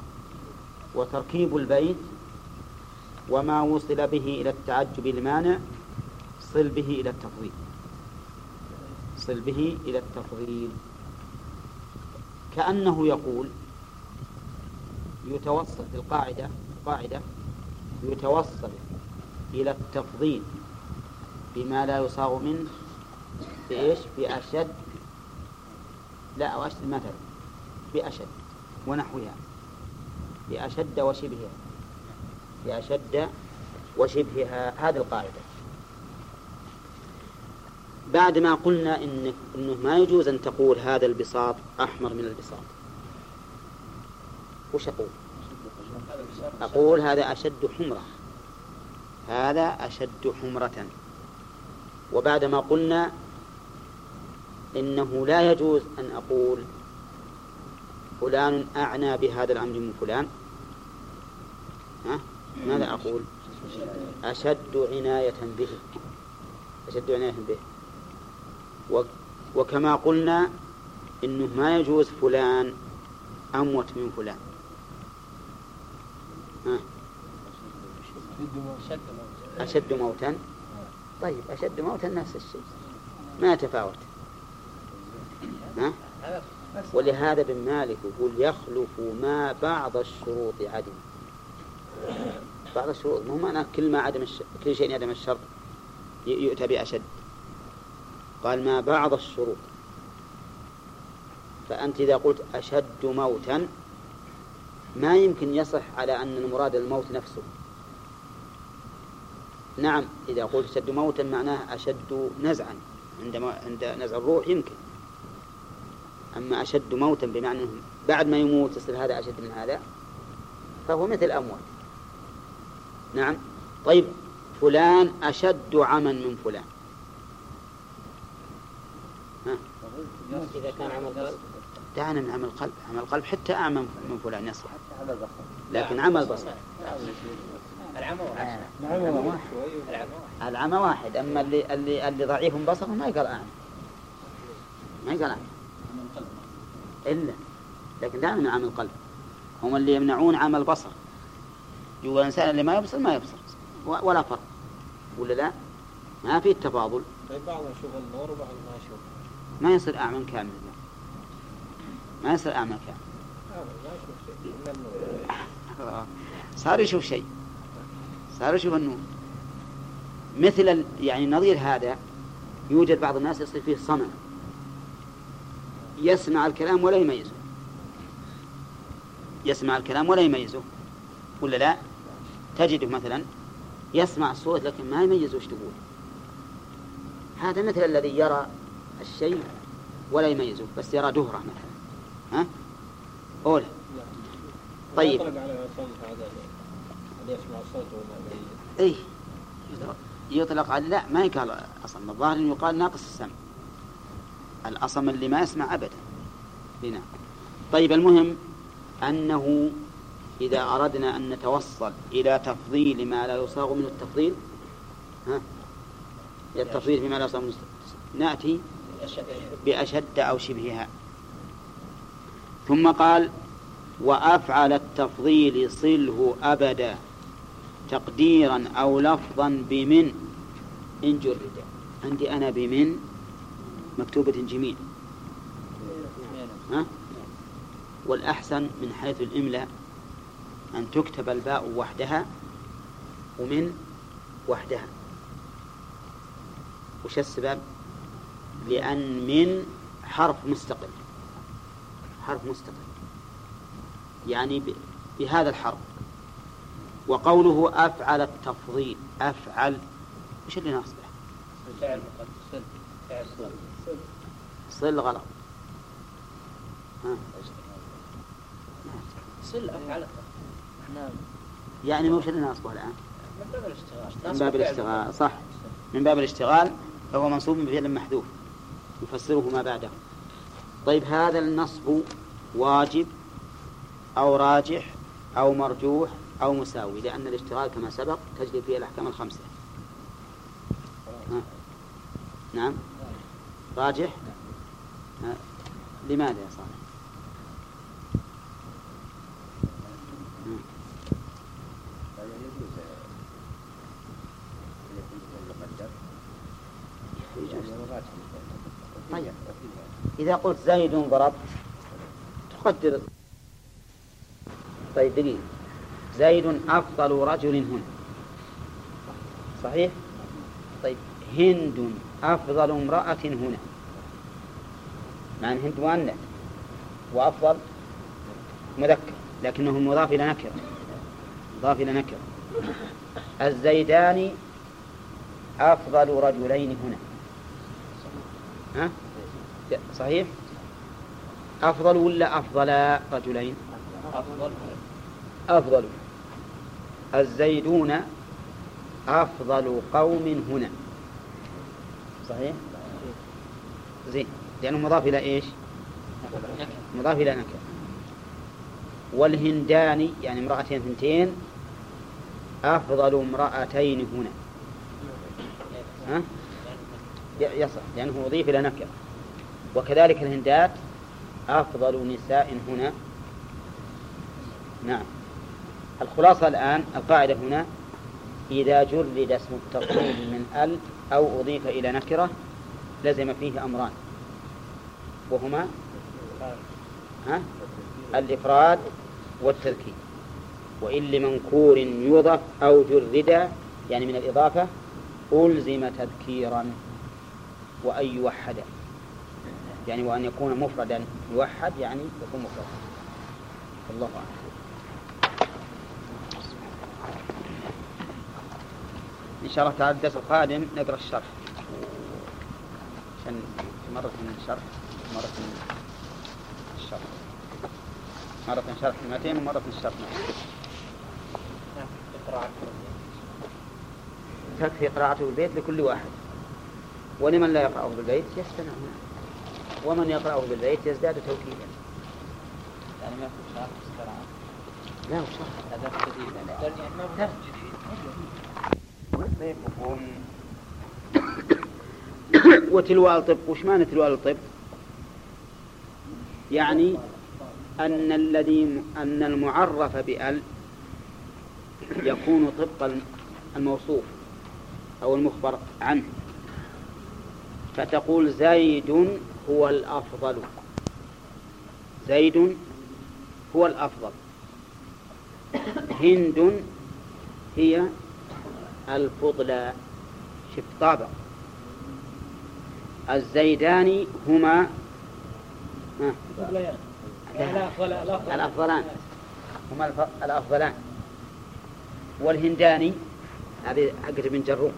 وتركيب البيت وما وصل به إلى التعجب المانع صل به إلى التفضيل. صل به إلى التفضيل. كأنه يقول يتوصل القاعدة القاعدة يتوصل إلى التفضيل. بما لا يصاغ منه بإيش؟ بأشد. لا أو أشد مثلا بأشد ونحوها. بأشد وشبهها. بأشد وشبهها. هذه القاعدة. بعد ما قلنا إن إنه ما يجوز أن تقول هذا البساط أحمر من البساط. وش أقول؟ أقول هذا أشد حمرة. هذا أشد حمرة. وبعد ما قلنا إنه لا يجوز أن أقول فلان أعنى بهذا الأمر من فلان. ها؟ ماذا أقول؟ أشد عناية به. أشد عناية به. وكما قلنا إنه ما يجوز فلان أموت من فلان. ها؟ أشد موتا. طيب أشد موتا نفس الشيء. ما يتفاوت ها؟ ولهذا ابن مالك يقول يخلف ما بعض الشروط عدم. بعض الشروط مو معنى كل ما عدم الشرط كل شيء عدم الشرط يؤتى بأشد. قال ما بعض الشروط. فأنت إذا قلت أشد موتا ما يمكن يصح على أن المراد الموت نفسه. نعم إذا قلت أشد موتا معناه أشد نزعا. عندما عند نزع الروح يمكن. أما أشد موتا بمعنى بعد ما يموت يصير هذا أشد من هذا فهو مثل أموات نعم. طيب فلان أشد عما من فلان. ها؟ إذا كان عمل قلب. دعنا من عمل القلب عمل القلب حتى أعمى من فلان يصح. لكن عمل بصر. العمى واحد. العمى واحد. أما اللي اللي اللي ضعيف بصرة ما يقال أعمى ما يقال أعمى إلا. لكن دعنا من عمل القلب. هم اللي يمنعون عمل البصر. يقول الإنسان اللي ما يبصر ما يبصر. ولا فرق. ولا لا؟ ما في التفاضل طيب بعض يشوف النور وبعض ما يشوف. ما يصير أعمى كامل. ما يصير أعمى كامل. ما يشوف شيء. إلا النور. صار يشوف شيء. صار يشوف النور مثل يعني نظير هذا يوجد بعض الناس يصير فيه صمم. يسمع الكلام ولا يميزه. يسمع الكلام ولا يميزه. ولا لا؟ تجده مثلا يسمع الصوت لكن ما يميز وش تقول. هذا مثل الذي يرى الشيء ولا يميزه بس يرى دهرة مثلا. ها؟ أولى طيب. يطلق على صوت هذا اللي يسمع الصوت وما يميز اي يطلق على لا ما يقال أصلا. الظاهر إنه يقال ناقص السمع الأصم اللي ما يسمع ابدا. هنا طيب المهم أنه إذا أردنا أن نتوصل إلى تفضيل ما لا يصاغ منه التفضيل ها؟ إلى التفضيل فيما لا يصاغ منه نأتي بأشد أو شبهها. ثم قال وأفعل التفضيل صله ابدا. تقديرا أو لفظا بمن؟ إن جرد. عندي أنا بمن مكتوبة جميل. ها؟ والأحسن من حيث الإملاء أن تكتب الباء وحدها ومن وحدها. وش السبب؟ لأن من حرف مستقل. حرف مستقل. يعني بهذا الحرف. وقوله أفعل التفضيل أفعل. وش اللي ناصبه؟ فعل مقدس فعل صل. صل. غلط. ها. صل أفعل. نعم. يعني وش اللي ناصبه الآن؟ من باب الاشتغال. من باب الاشتغال صح. من باب الاشتغال فهو منصوب بفعل محذوف. يفسره ما بعده. طيب هذا النصب واجب أو راجح أو مرجوح؟ أو مساوي لأن الاشتغال كما سبق تجري فيه الأحكام الخمسة ها. نعم راجح ها. لماذا يا صالح. طيب إذا قلت زيد ضرب تقدر طيب دقيقة زيد أفضل رجل هنا صحيح؟ طيب هند أفضل امرأة هنا مع أن هند مؤنث وأفضل مذكر لكنه مضاف إلى نكرة مضاف إلى نكرة الزيدان أفضل رجلين هنا ها؟ صحيح؟ أفضل ولا أفضل رجلين؟ أفضل أفضل الزيدون أفضل قوم هنا. صحيح؟ زين. لأنه مضاف إلى إيش؟ مضاف إلى نكرة. والهندان يعني امرأتين ثنتين أفضل امرأتين هنا. ها؟ يصح. لأنه أضيف إلى نكرة. وكذلك الهندات أفضل نساء هنا. نعم. الخلاصة الآن القاعدة هنا إذا جرد اسم التفضيل من ال أو أضيف إلى نكرة لزم فيه أمران. وهما؟ ها؟ الإفراد والتذكير وإن لمنكور يضف أو جرد يعني من الإضافة ألزم تذكيرا وأن يوحد. يعني وأن يكون مفردا يوحد يعني يكون مفردا. الله أعلم. إن شاء الله تعالى الدرس القادم نقرأ الشرح. عشان مرة من الشرح مرة من الشرح. مرة من شرح المتين ومرة من الشرح تكفي قراءته بالبيت لكل واحد. ولمن لا يقرأه بالبيت يستمع. ومن يقرأه بالبيت يزداد توكيدا. يعني ما في شرح لا وشرح هذا طيبكم وتلواء الطب وش معنى تلواء الطب؟ يعني أن الذي أن المعرف بأل يكون طبق الموصوف أو المخبر عنه. فتقول زيد هو الأفضل. زيد هو الأفضل. هند هي الفضلى شف طابع. الزيدان هما الأفضلان. هما الأفضلان. والهنداني هذه حقت بن جروم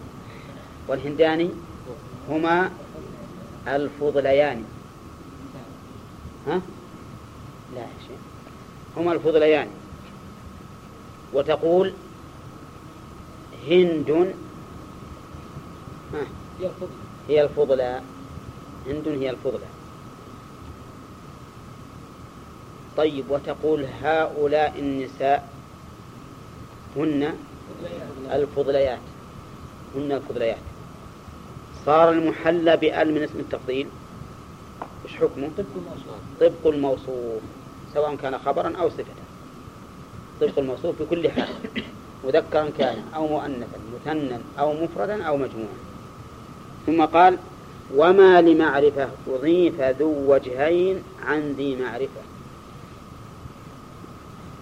والهنداني هما الفضليان. ها؟ لا شيخ. هما الفضليان. وتقول هند هي الفضلى هند هي الفضلى طيب وتقول هؤلاء النساء هن الفضليات. هن الفضليات. صار المحلى بأل من اسم التفضيل. وش حكمه؟ طب الموصول طبق الموصوف سواء كان خبرا أو صفة. طبق الموصوف في كل حال. مذكرا كان أو مؤنثا مثنى أو مفردا أو مجموعا. ثم قال وما لمعرفة أضيف ذو وجهين عن ذي معرفة.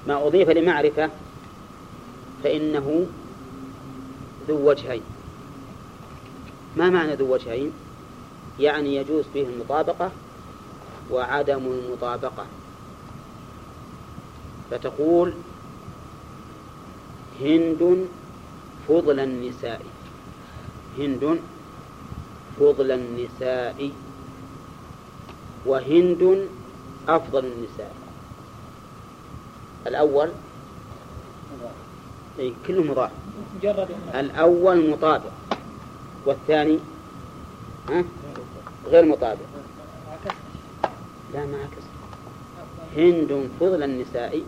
ما أضيف لمعرفة فإنه ذو وجهين. ما معنى ذو وجهين؟ يعني يجوز فيه المطابقة وعدم المطابقة. فتقول هند فضل النساء. هند فضل النساء. وهند أفضل النساء. الأول أي كله مضاف الأول مطابق. والثاني ها؟ غير مطابق. لا ما عكس. هند فضل النساء.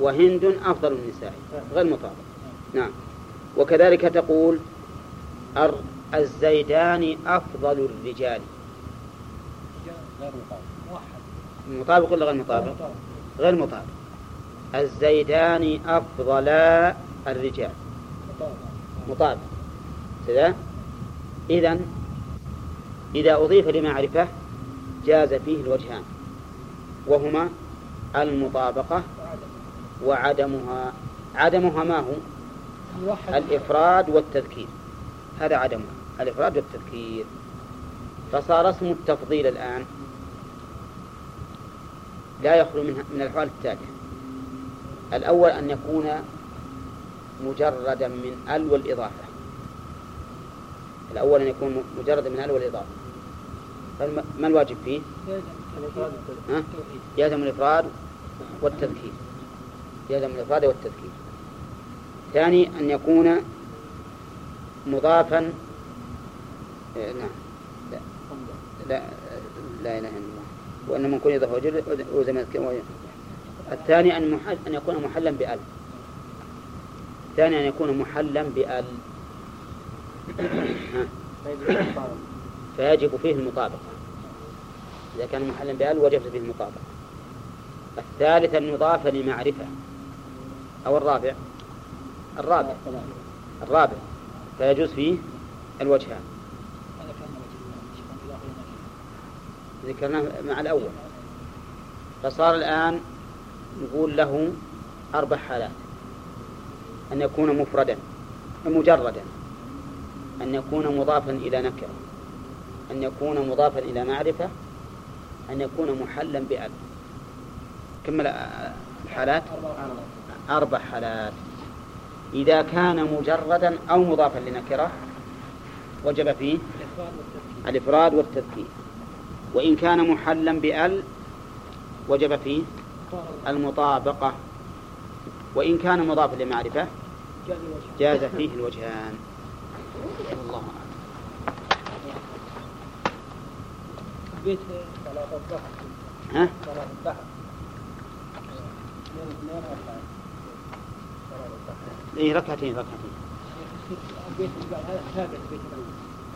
وهند أفضل النساء غير مطابق نعم. وكذلك تقول الزيدان أفضل الرجال. مطابق. ولا غير مطابق؟ غير مطابق. الزيدان أفضلا الرجال. مطابق. كذا إذا إذا أضيف لمعرفة جاز فيه الوجهان وهما المطابقة وعدمها. عدمها ما هو؟ الإفراد والتذكير. هذا عدمها الإفراد والتذكير. فصار اسم التفضيل الآن لا يخلو من من الأحوال التالية. الأول أن يكون مجردا من ال والإضافة. الأول أن يكون مجردا من ال والإضافة. فالم- ما الواجب فيه؟ يلزم الإفراد والتذكير. يلزم الإفراد والتذكير. ثاني أن يكون مضافا آه، نعم. لا. لا لا إله إلا الله. وأن من كل إضافة وجر وزمن الثاني أن محل أن يكون محلا بأل. الثاني أن يكون محلا بأل. فيجب فيه المطابقة. إذا كان محلا بأل وجب فيه المطابقة. الثالث أن يضاف لمعرفة. أو الرابع؟ الرابع. الرابع. فيجوز فيه الوجهان ذكرناه مع الأول. فصار الآن نقول له أربع حالات. أن يكون مفردا مجردا. أن يكون مضافا إلى نكرة. أن يكون مضافا إلى معرفة. أن يكون محلا بأل آه، الحالات. أربع حالات. إذا كان مجردا أو مضافا لنكرة وجب فيه الإفراد والتذكير. وإن كان محلا بأل وجب فيه المطابقة. وإن كان مضافا لمعرفة جاز فيه الوجهان. والله أعلم. ها؟ إيه ركعتين ركعتين. البيت هذا ثابت البيت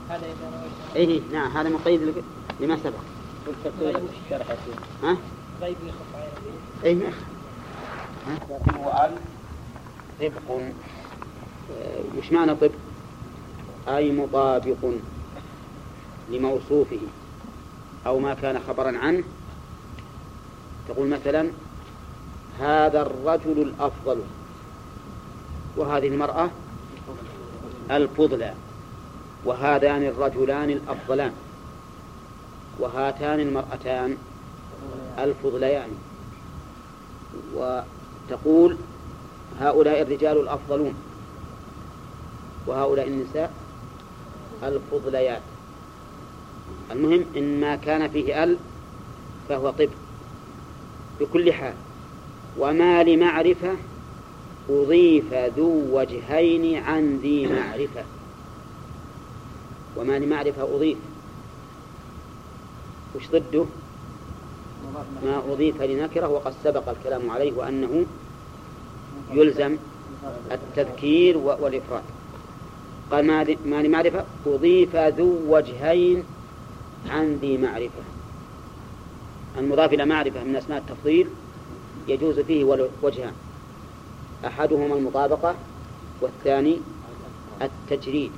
هذا نويت إيه نعم هذا مقيد لما سبق. ها؟ ما- ها؟ وأل طبق. وش معنى طبق؟ أي مطابق لموصوفه. أو ما كان خبرا عنه. تقول مثلا هذا الرجل الأفضل. وهذه المرأة الفضلى وهذان الرجلان الأفضلان وهاتان المرأتان الفضليان. وتقول هؤلاء الرجال الأفضلون وهؤلاء النساء الفضليات. المهم إن ما كان فيه أل فهو طب بكل حال. وما لمعرفة أضيف ذو وجهين عن ذي معرفة. وما لمعرفة أضيف. وش ضده؟ ما أضيف لنكرة وقد سبق الكلام عليه وأنه يلزم التذكير والإفراد. قال ما لمعرفة أضيف ذو وجهين عن ذي معرفة. المضاف إلى معرفة من أسماء التفضيل يجوز فيه وجهان. أحدهما المطابقة والثاني التجريد.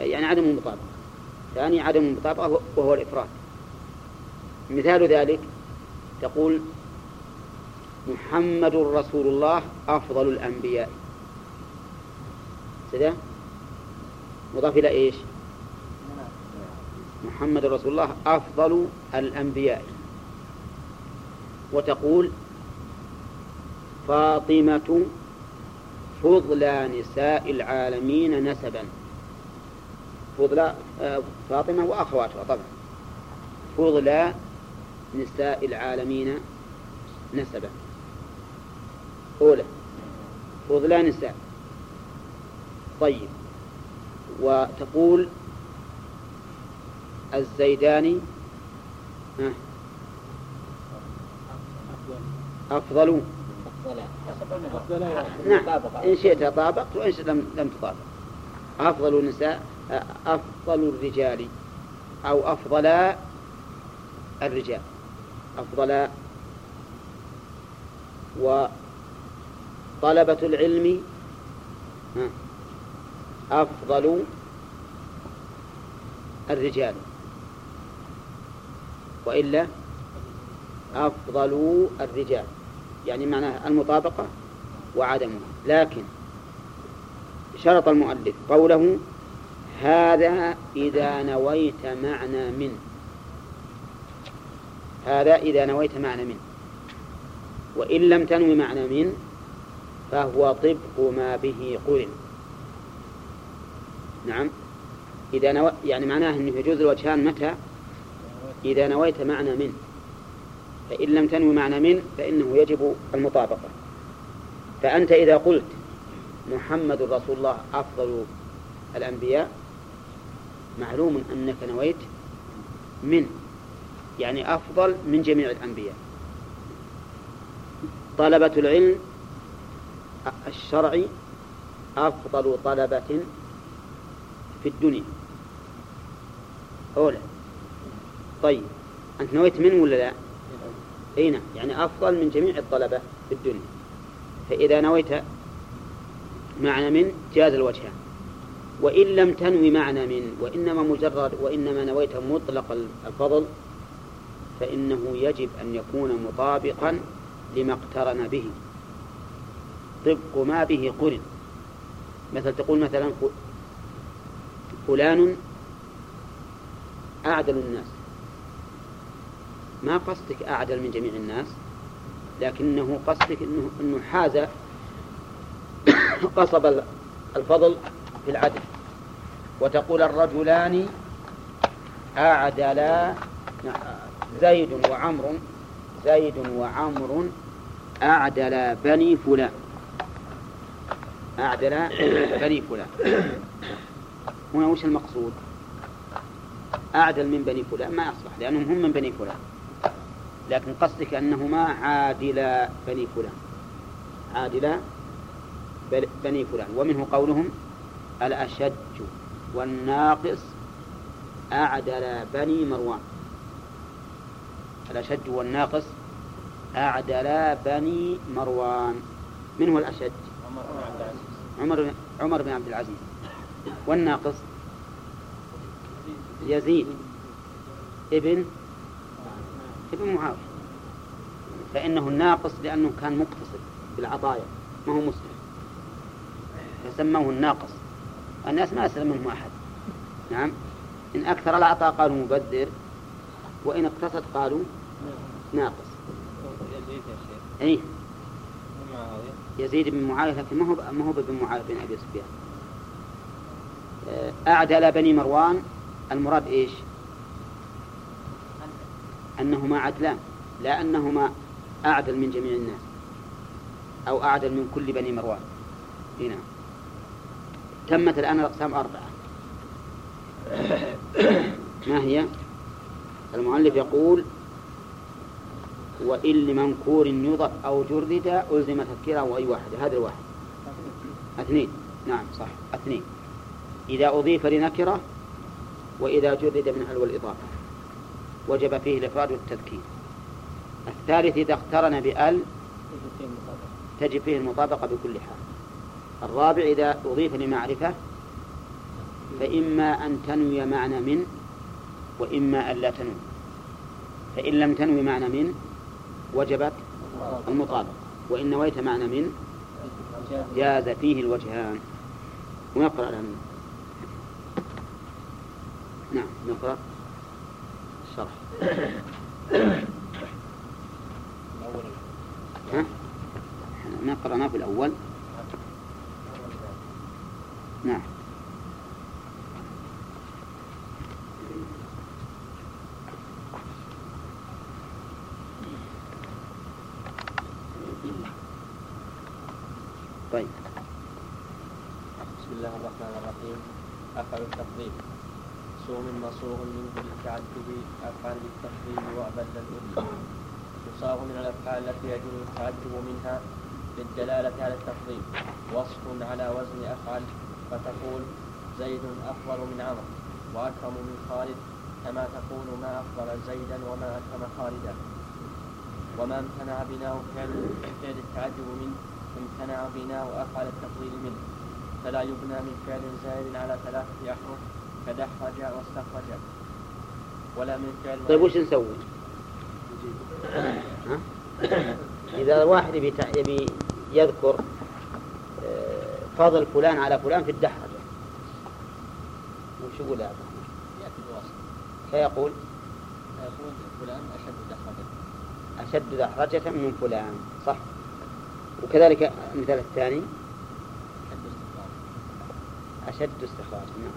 يعني عدم المطابقة. ثاني عدم المطابقة وهو الإفراد. مثال ذلك تقول محمد رسول الله أفضل الأنبياء. كذا مضاف إلى إيش؟ محمد رسول الله أفضل الأنبياء. وتقول فاطمة فضلى نساء العالمين نسبا. فضلى آه، فاطمة وأخواتها طبعا. فضلى نساء العالمين نسبا. أولى فضلى نساء. طيب وتقول الزيداني أفضل. نعم. إن شئت طابقت وإن شئت لم, لم تطابق. أفضل النساء أفضل الرجال أو أفضل الرجال. أفضل وطلبة العلم أفضل الرجال. وإلا أفضل الرجال. يعني معناها المطابقة وعدمها. لكن شرط المؤلف قوله هذا إذا نويت معنى من. هذا إذا نويت معنى من. وإن لم تنوي معنى من فهو طبق ما به قرن. نعم. إذا نو... يعني معناه أنه يجوز الوجهان متى؟ إذا نويت معنى من. فإن لم تنوي معنى من فإنه يجب المطابقة. فأنت إذا قلت محمد رسول الله أفضل الأنبياء معلوم أنك نويت من يعني أفضل من جميع الأنبياء. طلبة العلم الشرعي أفضل طلبة في الدنيا. أولى طيب أنت نويت من ولا لا؟ أي نعم. يعني أفضل من جميع الطلبة في الدنيا. فإذا نويت معنى من جاز الوجهان وإن لم تنوي معنى من وإنما مجرد وإنما نويت مطلق الفضل فإنه يجب أن يكون مطابقا لما اقترن به. طبق ما به قرن. مثل تقول مثلا فلان أعدل الناس. ما قصدك أعدل من جميع الناس لكنه قصدك أنه, أنه حاز قصب الفضل في العدل. وتقول الرجلان أعدلا زيد وعمر زيد وعمر أعدلا بني فلان. أعدلا بني فلان. هنا وش المقصود؟ أعدل من بني فلان ما يصلح لأنهم هم من بني فلان. لكن قصدك أنهما عادلا بني فلان. عادلا بني فلان. ومنه قولهم الأشج والناقص أعدل بني مروان. الأشج والناقص أعدل بني مروان. من هو الأشج؟ عمر عمر بن عبد العزيز. والناقص؟ يزيد. ابن ابن معاوية فإنه الناقص لأنه كان مقتصد بالعطايا ما هو مسلم. فسموه الناقص. الناس ما أسلم منه أحد. نعم. إن أكثر العطاء قالوا مبذر وإن اقتصد قالوا ناقص. أي يزيد بن معاوية لكن ما هو ما هو بن معاوية بن أبي سفيان. آه، أعدل بني مروان. المراد إيش؟ أنهما عدلان لا أنهما أعدل من جميع الناس أو أعدل من كل بني مروان. هنا تمت الآن الأقسام أربعة. ما هي؟ المؤلف يقول وإن لمنكور يضف أو جرد ألزم تذكيره أي واحد هذا الواحد. اثنين. نعم صح. اثنين. إذا أضيف لنكرة وإذا جرد من حلو الإضافة. وجب فيه الإفراد والتذكير. الثالث إذا اقترن بأل تجب فيه المطابقة بكل حال. الرابع إذا أضيف لمعرفة فإما أن تنوي معنى من وإما أن لا تنوي. فإن لم تنوي معنى من وجبت المطابقة. وإن نويت معنى من جاز فيه الوجهان. ونقرأ لهم نعم نقرأ. الشرح. ها؟ ما في الأول. نعم طيب بسم الله الرحمن الرحيم أفعل التفضيل صوم مصوغ منه للتعجب أفعل بالتفضيل وأبد الأذن يصاغ من الأفعال التي يجوز التعجب منها للدلالة على التفضيل. وصف على وزن أفعل فتقول زيد أفضل من عمرو وأكرم من خالد كما تقول ما أفضل زيدا وما أكرم خالدا. وما امتنع بناء فعل فعل التعجب منه امتنع بناء أفعل التفضيل منه. فلا يبنى من فعل زائد على ثلاثة أحرف كدحرج واستخرج. ولا من فعل طيب وش نسوي؟ إذا الواحد يبي يذكر آه، فضل فلان على فلان في الدحرجة وش يقول يا عبد الرحمن؟ فيقول؟ فيقول فلان أشد دحرجة أشد دحرجة من فلان؟ صح. وكذلك المثال الثاني. أشد استخراجا نعم.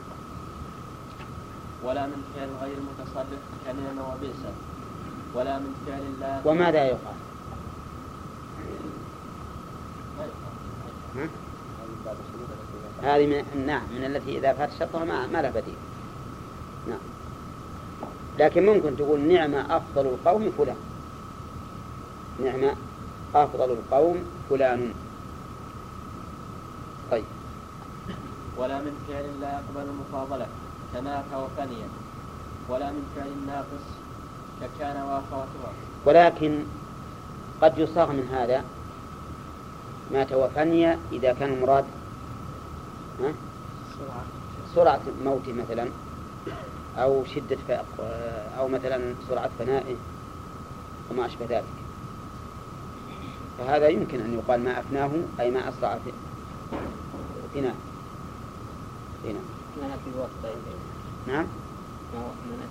ولا من فعل غير متصرف كنعم وبئس. ولا من فعل لا وماذا يقال؟ ها؟ هذه من نعم من التي إذا فات شطها ما, ما لها بديل. نعم. لكن ممكن تقول نعم أفضل القوم فلان. نعم أفضل القوم فلان. طيب. ولا من فعل لا يقبل المفاضلة كمات وفنيا ولا من فعل ناقص ككان وأخواتها ولكن قد يصاغ من هذا مات وفني إذا كان المراد؟ سرعة موته مثلا أو شدة. أو مثلا سرعة فنائه وما أشبه ذلك. فهذا يمكن أن يقال ما أفناه أي ما أسرع في فناء فناء ما نعم. ما ما.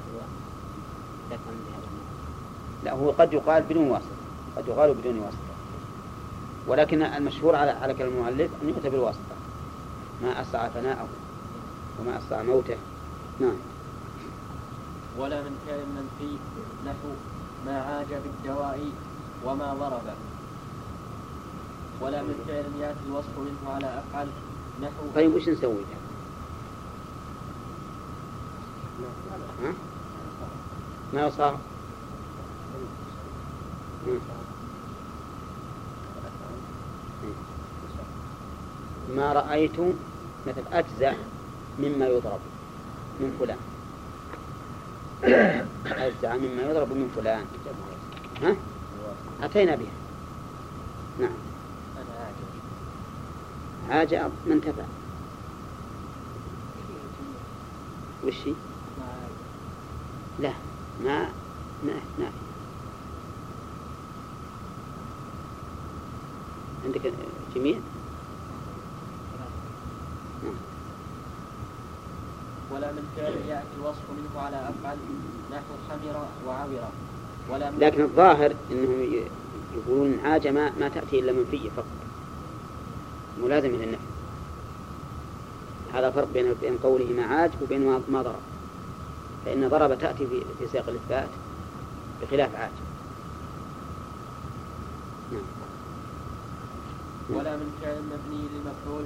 لا هو قد يقال بدون واسطة. قد يقال بدون واسطة. ولكن المشهور على على كلام المؤلف أن يؤتى بالواسطة. ما أسرع فناءه وما أسرع موته. نعم. ولا من فعل منفي نحو ما عاج بالدواء وما ضرب. ولا من فعل يأتي الوصف منه على أفعل نحو. طيب وش نسوي ها؟ ما يصار ما رأيت مثل أجزع مما يضرب من فلان. أجزع مما يضرب من فلان. ها؟ أتينا بها. نعم. عاج من تبع وش؟ لا ما ما ما. عندك جميع نعم. ولا من فعل يأتي الوصف منه على أفعل نحو حمر وعبر ولا لكن الظاهر إنهم ي- يقولون عاج ما, ما تأتي إلا منفية فقط. ملازمه للنفي هذا فرق بين بين قوله ما عاج وبين ما ضرب. فإن ضرب تأتي في في سياق الإثبات بخلاف عاج. نعم. ولا من فعل مبني للمفعول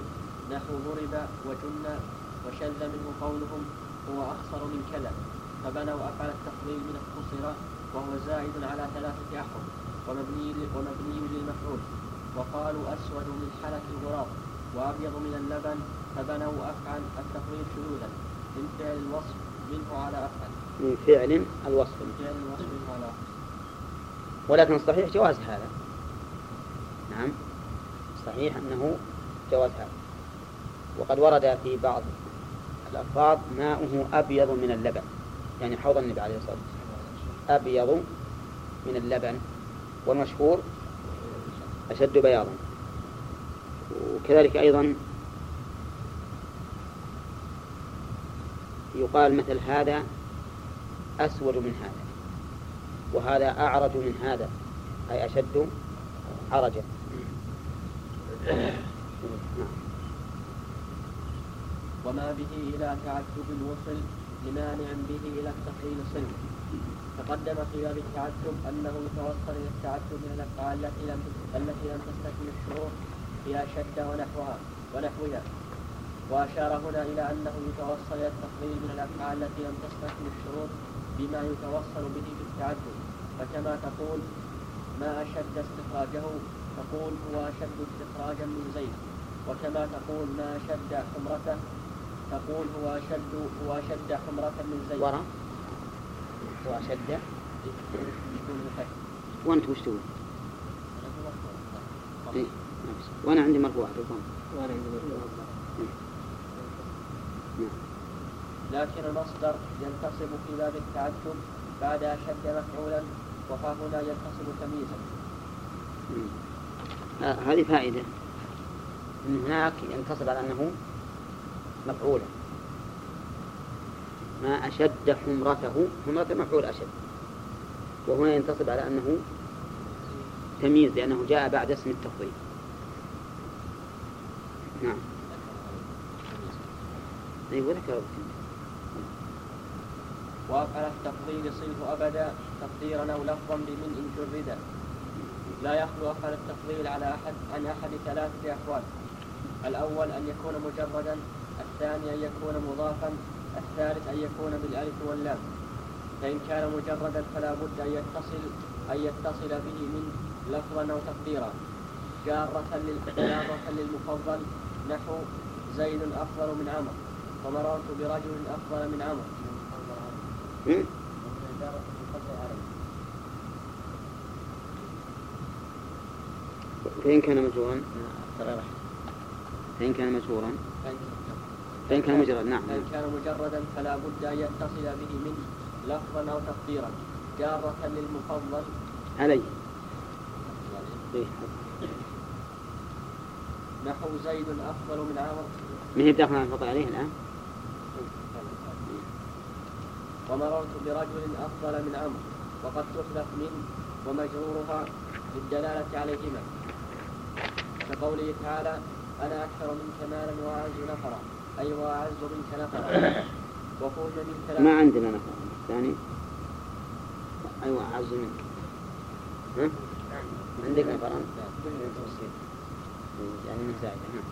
نحو ضرب وجن وشذ منه قولهم هو أخصر من كذا فبنوا أفعل التفضيل من اختصر وهو زائد على ثلاثة أحرف ومبني ومبني للمفعول. وقالوا أسود من حلة الغراب وأبيض من اللبن فبنوا أفعل التفضيل شذوذا. من فعل الوصف منه على أفعل. من فعل الوصف. من فعل الوصف منه على أفعل. ولكن الصحيح جواز هذا. نعم. صحيح أنه جواز هذا. وقد ورد في بعض الألفاظ ماؤه أبيض من اللبن. يعني حوض النبي عليه الصلاة والسلام. أبيض من اللبن والمشهور أشد بياضا. وكذلك أيضا يقال مثل هذا أسود من هذا وهذا أعرج من هذا أي أشد عرجا وما به إلى تعذب الوصل لمانع به إلى التقليل صلب تقدم في باب التعذب أنه يتوصل إلى التعذب من الأفعال التي لم التي لم تستكمل الشروط هي شد ونحوها ونحوها. وأشار هنا إلى أنه يتوصل إلى التقليل من الأفعال التي لم تستكمل الشروط بما يتوصل به في التعذب فكما تقول ما أشد استخراجه؟ تقول هو أشد استخراجا من زيد. وكما تقول ما أشد حمرته؟ تقول هو أشد هو أشد حمرة من زيد ورا يكون مفك. وأنت وش تقول؟ إيه،. وأنا عندي مرفوع بالضم وأنا عندي مرفوع نعم لكن المصدر ينتصب في باب التعذب بعد أشد مفعولا وها هنا ينتصب تمييزا مم. آه هذه فائدة أن هناك ينتصب على أنه مفعولا ما أشد حمرته حمرته مفعول أشد. وهنا ينتصب على أنه تمييز لأنه جاء بعد اسم التفضيل. نعم. أيوة ذكر وأفعل التفضيل صله أبدا تقديرا أو لفظا بمن إن جردا لا يخلو أفعل التفضيل على أحد عن أحد ثلاثة أحوال. الأول أن يكون مجردا الثاني أن يكون مضافا الثالث أن يكون بالألف واللام. فإن كان مجردا فلا بد أن يتصل أن يتصل به من لفظا أو تقديرا. جارة لل- جارة للمفضل نحو زيد أفضل من عمرو ومررت برجل أفضل من عمرو مم؟ فإن كان مجرورا فإن كان مجرورا فإن كان مجرد نعم. فإن كان مجردا فلا بد أن يتصل به من لفظا أو تقديرا. جارة للمفضل. علي. إيه. نحو زيد أفضل من عمرو من هي بداخل الفضل عليه الآن؟ ومررت برجل أفضل من عمرو وقد تحذف من ومجرورها للدلالة عليهما. كقوله تعالى أنا أكثر منك مالا وأعز نفرا. أي وأعز منك نفرا وفوز من كلام ما عندنا نفر. الثاني أيوة أعز منك ها؟ عندك نفران يعني ها؟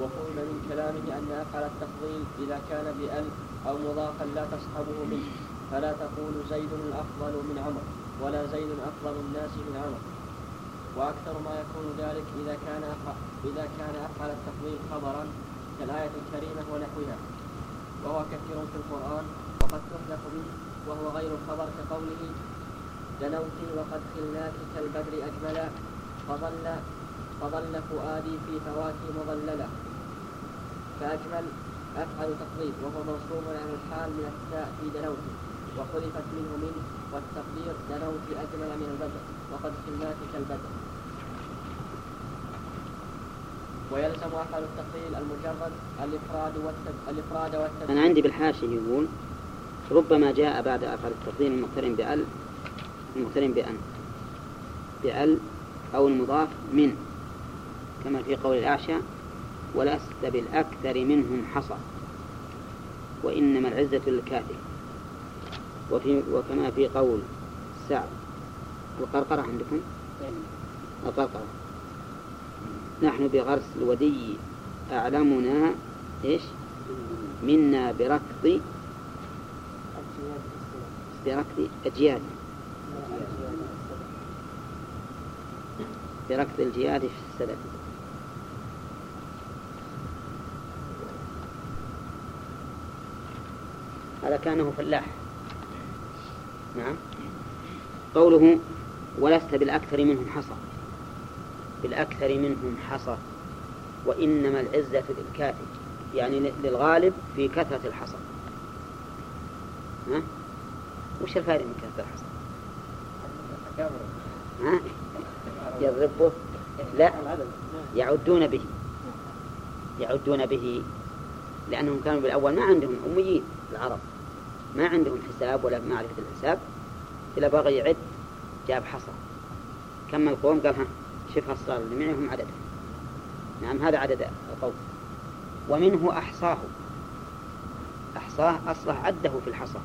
وفهم من كلامه أن أفعل التفضيل إذا كان بأل أو مضافا لا تصحبه منه. فلا تقول زيد الأفضل من عمر ولا زيد أفضل الناس من عمر. وأكثر ما يكون ذلك إذا كان أفعل إذا كان أفعل التفضيل خبرا كالآية الكريمة ونحوها. وهو كثير في القرآن وقد تحذف منه وهو غير الخبر كقوله دنوتي وقد خلناك كالبدر أجملا فظل فظل فؤادي في فواكه مظللة. فأجمل أفعل تقدير وهو منصوب على الحال من التاء في دنوتي وحذفت منه من والتقدير دنوتي أجمل من البدر وقد خلناك كالبدر. ويلزم أفعل التقليل المجرد الإفراد والتد... الإفراد والتدريب أنا عندي بالحاشية يقول ربما جاء بعد أفعل التفضيل المقترن بأل المقترن بأن بأل أو المضاف من كما في قول الأعشى ولست بالأكثر منهم حصى وإنما العزة للكافر وفي وكما في قول سعد القرقرة عندكم؟ القرقرة. نحن بغرس الودي أعلمنا إيش؟ منا بركض بركض أجياد بركض الجياد في السلف. هذا كانه فلاح. نعم. قوله ولست بالأكثر منهم حصى. بالأكثر منهم حصى. وإنما العزة للكافر يعني للغالب في كثرة الحصى. ها؟ وش الفائدة من كثرة الحصى؟ ها؟ يضربه؟ لا. يعدون به. يعدون به. لأنهم كانوا بالأول ما عندهم أميين العرب. ما عندهم حساب ولا معرفة الحساب. إذا بغى يعد جاب حصى. كم القوم؟ قال ها الصار اللي معهم عددهم نعم هذا عدد القوم. ومنه أحصاه. أحصاه أصله عده في الحصى.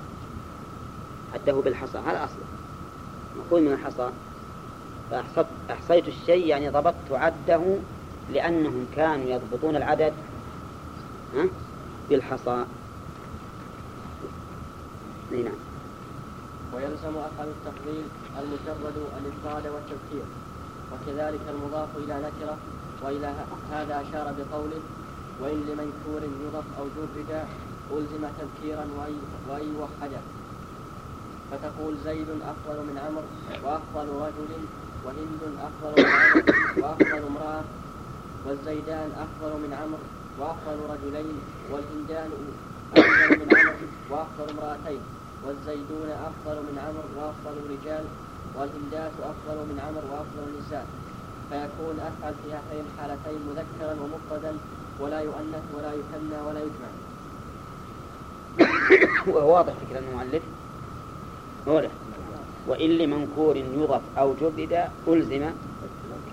عده بالحصى هذا أصله. مأخوذ من الحصى. فأحصت أحصيت الشيء يعني ضبطت عده لأنهم كانوا يضبطون العدد ها بالحصى. نعم. ويلزم أفعل التفضيل المجرد الإفراد والتذكير. وكذلك المضاف إلى نكرة وإلى هذا أشار بقوله وإن لمنكور يضف أو جرد ألزم تذكيرا وأن يوحد فتقول زيد أفضل من عمرو وأفضل رجل وهند أفضل من عمرو وأفضل امرأة والزيدان أفضل من عمرو وأفضل رجلين والهندان أفضل من عمرو وأفضل امرأتين والزيدون أفضل من عمرو وأفضل رجال والهندات أفضل من عمرو وأفضل نساء. فيكون أفعل في هاتين الحالتين مذكرا ومفردا ولا يؤنث ولا يثنى ولا يجمع. وهو واضح فكرة المؤلف. واضح. وإن لمنكور يضف أو جرد ألزم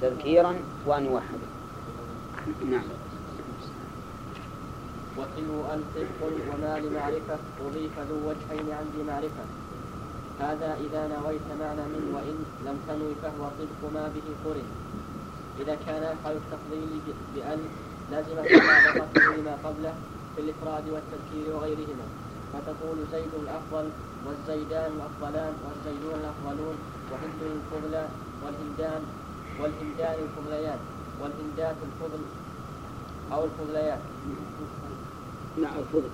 تذكيرا وأن يوحد. نعم. وتلو أن وما لمعرفة أضيف ذو وجهين عندي معرفة. هذا إذا نويت معنى من وإن لم تنوي فهو صدق ما به قرن. إذا كان يفعل التفضيل بأن لزم مطابقته لما قبله في الإفراد والتذكير وغيرهما. فتقول زيد الأفضل والزيدان الأفضلان والزيدون الأفضلون وهند الفضلى والهندان والهندان الفضليان والهندات الفضل أو الفضليات. نعم الفضل.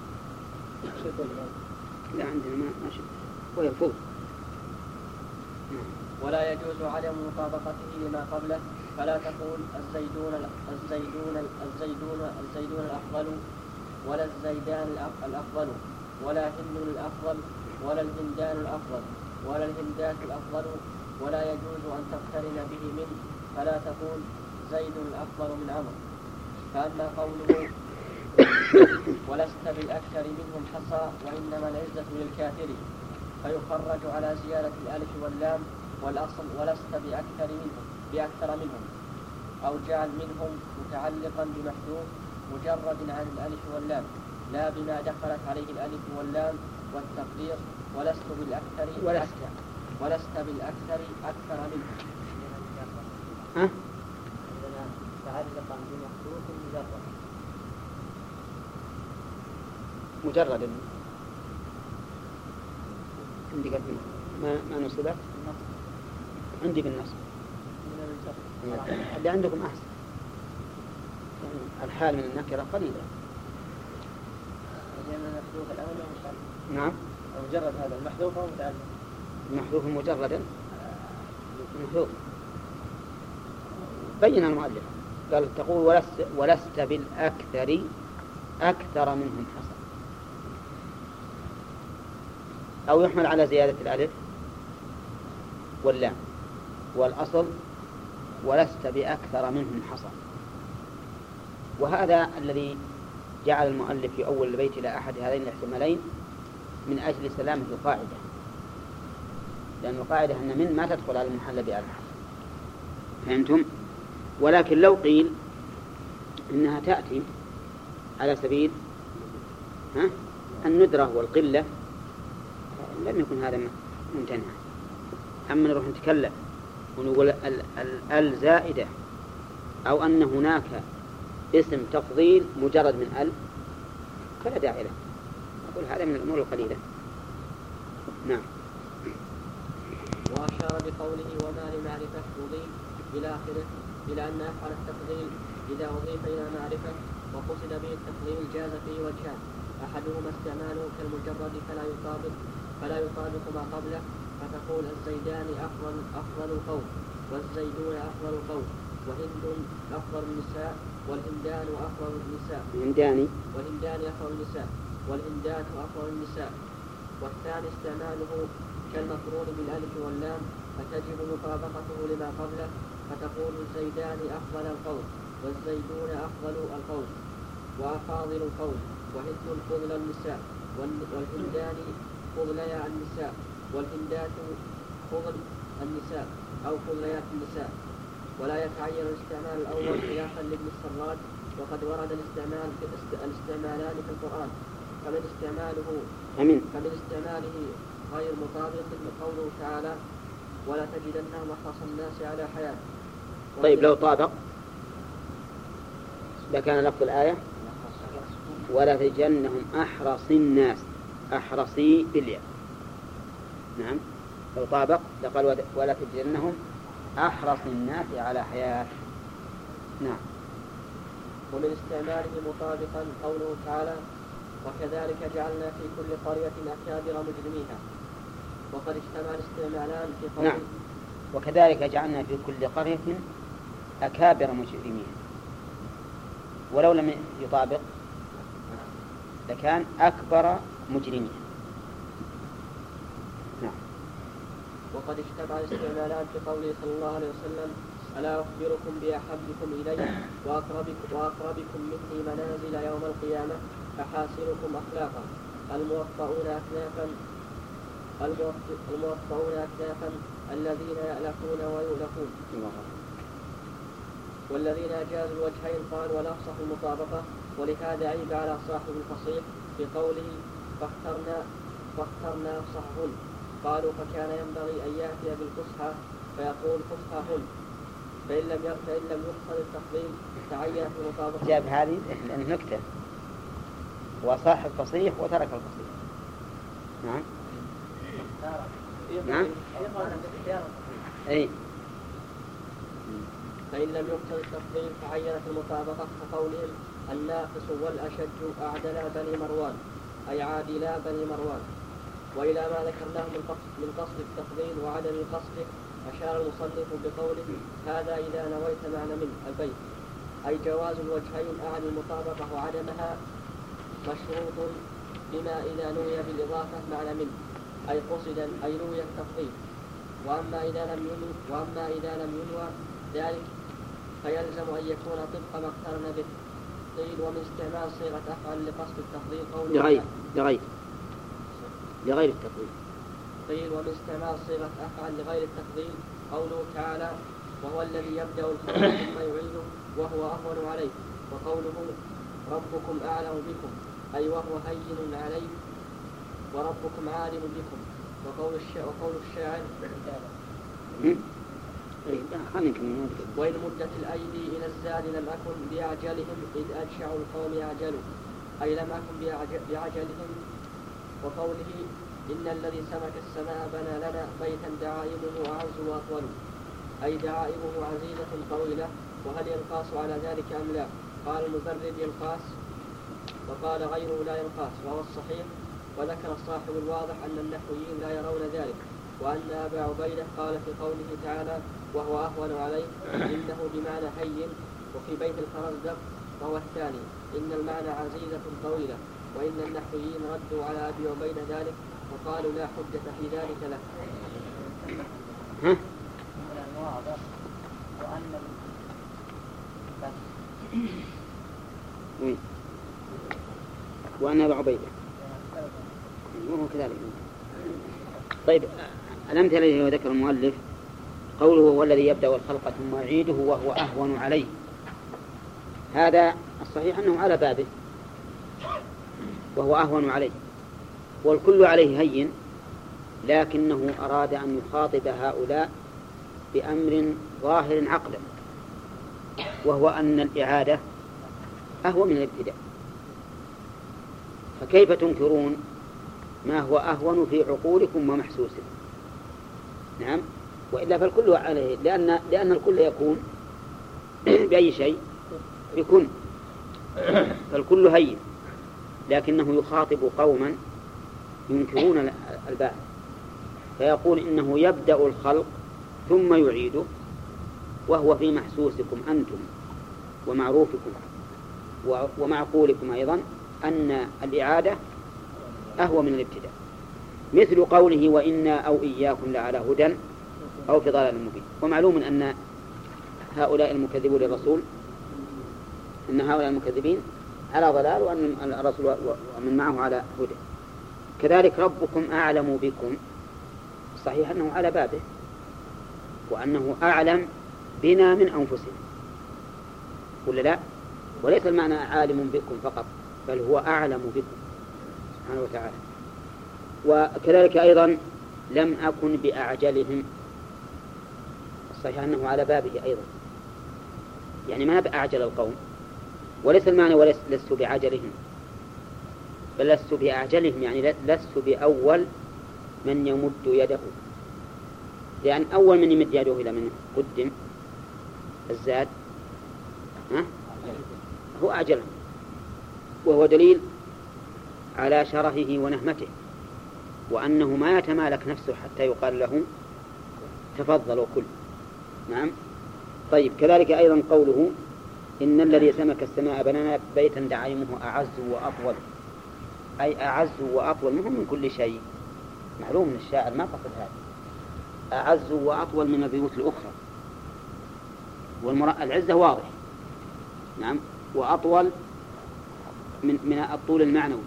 لا عندنا ما ما شفت وهي الفضل. ولا يجوز عدم مطابقته لما قبله. فلا تقول الزيدون الزيدون الزيدون الزيدون الأفضل ولا الزيدان الأفضل ولا هند الأفضل ولا الهندان الأفضل ولا الهندات الأفضل. ولا يجوز أن تقترن به منه فلا تقول زيد الأفضل من عمرو. فأما قوله ولست بالأكثر منهم حصى وإنما العزة للكافر فيخرج على زيادة الألف واللام والأصل ولست بأكثر منهم بأكثر منهم. أو جعل منهم متعلقا بمحذوف مجرد عن الألف واللام لا بما دخلت عليه الألف واللام والتقدير ولست بالأكثر ولست. ولست بالأكثر أكثر منهم. ها؟ متعلقا بمحذوف مجرد. مجرد. عندي قد ما ما نصبت عندي بالنصب اللي عندكم أحسن. الحال من النكرة قليلة. المحذوف نعم. مجرد هذا المحذوف أو متعلق؟ محذوف مجردا محذوف. بين المؤلف. قال تقول ولست, ولست بالأكثر أكثر منهم حصى أو يحمل على زيادة الألف؟ واللام والأصل ولست بأكثر منهم حصى وهذا الذي جعل المؤلف في أول البيت إلى أحد هذين الاحتمالين من أجل سلامة القاعدة. لأن القاعدة أن من ما تدخل على المحل بألف. فهمتم؟ ولكن لو قيل إنها تأتي على سبيل ها الندرة والقلة لم يكن هذا ممتنعا أما نروح نتكلم ونقول ال زائدة أو أن هناك اسم تفضيل مجرد من ال فلا داعي له. أقول هذا من الأمور القليلة. نعم. وأشار بقوله وما لمعرفة أضيف إلى آخره إلى أن أفعل التفضيل إذا أضيف إلى معرفة وقصد به التفضيل جاز فيه وجهان أحدهما استعماله كالمجرد فلا يطابق فلا يطابق ما قبله فتقول الزيدان أفضل أفضل القوم والزيدون أفضل القوم وهند أفضل النساء والهندان أفضل النساء. الهنداني والهندان أفضل النساء والهندات أفضل النساء. والثاني استعماله كالمقرون بالألف واللام فتجب مطابقته لما قبله فتقول الزيدان أفضل القول والزيدون أفضل القول وأفاضل القول وهند فضل النساء والهندان فضليا النساء والهندات فضل النساء أو فضليات النساء. ولا يتعين الاستعمال الأول خلافا لابن السراج وقد ورد الاستعمال في الاستعمالان في القرآن. فمن استعماله فمن فمن استعماله غير مطابق قوله تعالى ولا تجدنهم أحرص الناس على حياة. طيب لو طابق لكان لفظ الآية ولا تجنهم أحرص الناس. أحرصي بالياء نعم. لو طابق لقال ولا تجنهم أحرص الناس على حياة. نعم. ومن استعماله مطابقا قوله تعالى وكذلك جعلنا في كل قرية أكابر مجرميها. وقد اشتمل استعمالان في قوله نعم. وكذلك جعلنا في كل قرية أكابر مجرميها. ولو لم يطابق لكان أكبر مجرميها نعم. وقد اجتمع الاستعمالان في قوله صلى الله عليه وسلم ألا أخبركم بأحبكم إلي وأقربكم, وأقربكم مني منازل يوم القيامة أحاسنكم أخلاقا. الموفؤون أكنافا الموفؤون أكنافا الذين يألفون ويؤلفون والذين أجازوا الوجهين قالوا والأفصح المطابقة. ولهذا عيب على صاحب الفصيح في قوله فاخترنا فاخترنا أفصحهن قالوا فكان ينبغي أن يأتي بالفصحى فيقول فصحاهن فإن لم فإن لم يحصل التفضيل تعين في المطابقة جاب هذه نكتة وصاحب فصيح وترك الفصيح. نعم. نعم. أي فإن لم يقتل التفضيل تعينت المطابقة. كقولهم الناقص والأشج أعدلا بني مروان. أي عادلا بني مروان. وإلى ما ذكرناه من قصد, من قصد التفضيل وعدم القصد أشار المصنف بقوله هذا إذا نويت معنى من البيت. أي جواز الوجهين أعني المطابقة وعدمها مشروط بما إذا نوي بالإضافة معنى من أي قصد أي نوي التفضيل وأما إذا لم ينوى وأما إذا لم ينوى ذلك فيلزم أن يكون طبق ما اقترن به. قيل ومن استعمال صيغة أفعل لقصد التفضيل قوله لغير لغير. لغير التفضيل قيل ومن استعمال صيغة أفعل لغير التفضيل قوله تعالى وهو الذي يبدأ الخلق ثم يعيده وهو أهون عليه. وقوله ربكم أعلم بكم. أي وهو هين عليه وربكم عالم بكم. وقول الشاعر, وقول الشاعر وإن مدت الأيدي إلى الزاد لم أكن بأعجلهم إذ أجشع القوم يعجلوا أي لم أكن بأعجلهم وقوله إن الذي سمك السماء بنى لنا بيتا دعائمه أعز وأطول. أي دعائمه عزيزة طويلة وهل ينقاس على ذلك أم لا؟ قال المبرد ينقاس وقال غيره لا ينقاس وهو الصحيح وذكر صاحب الواضح أن النحويين لا يرون ذلك. وأن أبا عبيدة قال في قوله تعالى وهو أهون عليه إنه بمعنى هين وفي بيت الفرزدق وهو الثاني إن المعنى عزيزة طويلة وإن النحويين ردوا على أبي عبيدة ذلك وقالوا لا حجة في ذلك له؟ وين؟ وأن أبا عبيدة وهو كذلك طيب الأمثلة التي ذكر المؤلف قوله هو الذي يبدأ الخلق ثم يعيده وهو أهون عليه. هذا الصحيح أنه على بابه. وهو أهون عليه. والكل عليه هين لكنه أراد أن يخاطب هؤلاء بأمر ظاهر عقلا وهو أن الإعادة أهون من الابتداء. فكيف تنكرون ما هو أهون في عقولكم ومحسوسكم؟ نعم. وإلا فالكل عليه لأن لأن الكل يكون بأي شيء بكن فالكل هين لكنه يخاطب قوما ينكرون البعث فيقول إنه يبدأ الخلق ثم يعيده وهو في محسوسكم أنتم ومعروفكم ومعقولكم أيضا أن الإعادة أهوى من الابتداء. مثل قوله وإنا أو إياكم لعلى هدى أو في ضلال مبين. ومعلوم أن هؤلاء المكذبون للرسول أن هؤلاء المكذبين على ضلال وأن الرسول ومن معه على هدى. كذلك ربكم أعلم بكم. صحيح أنه على بابه. وأنه أعلم بنا من أنفسنا. ولا لا؟ وليس المعنى عالم بكم فقط بل هو أعلم بكم. سبحانه وتعالى. وكذلك أيضا لم أكن بأعجلهم. صحيح أنه على بابه أيضا. يعني ما بأعجل القوم. وليس المعنى ولست لست بعجلهم. بل لست بأعجلهم يعني لست بأول من يمد يده. لأن أول من يمد يده إلى من قدم الزاد ها؟ هو أعجلهم وهو دليل على شرفه ونهمته. وأنه ما يتمالك نفسه حتى يقال له تفضل وكل. نعم. طيب كذلك أيضا قوله إن الذي سمك السماء بنانا بيتا دعيمه أعز وأطول أي أعز وأطول مهم من كل شيء. معلوم من الشاعر ما قصد هذا. أعز وأطول من البيوت الأخرى. والعزة واضح. نعم. وأطول من من الطول المعنوي.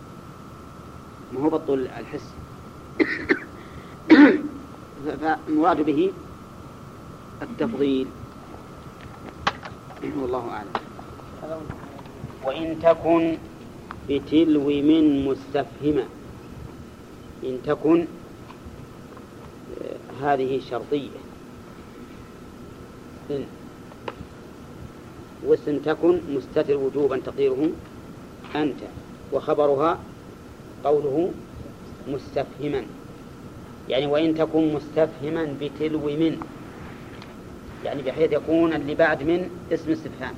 ما هو بالطول الحسي؟ فالمراد به التفضيل. والله أعلم. وإن تكن بتلو من مستفهمة إن تكن آه، هذه شرطية. إن واسم تكن مستتر وجوبا تقديره أنت وخبرها قوله مستفهما. يعني وإن تكن مستفهما بتلو من يعني بحيث يكون اللي بعد من اسم استفهام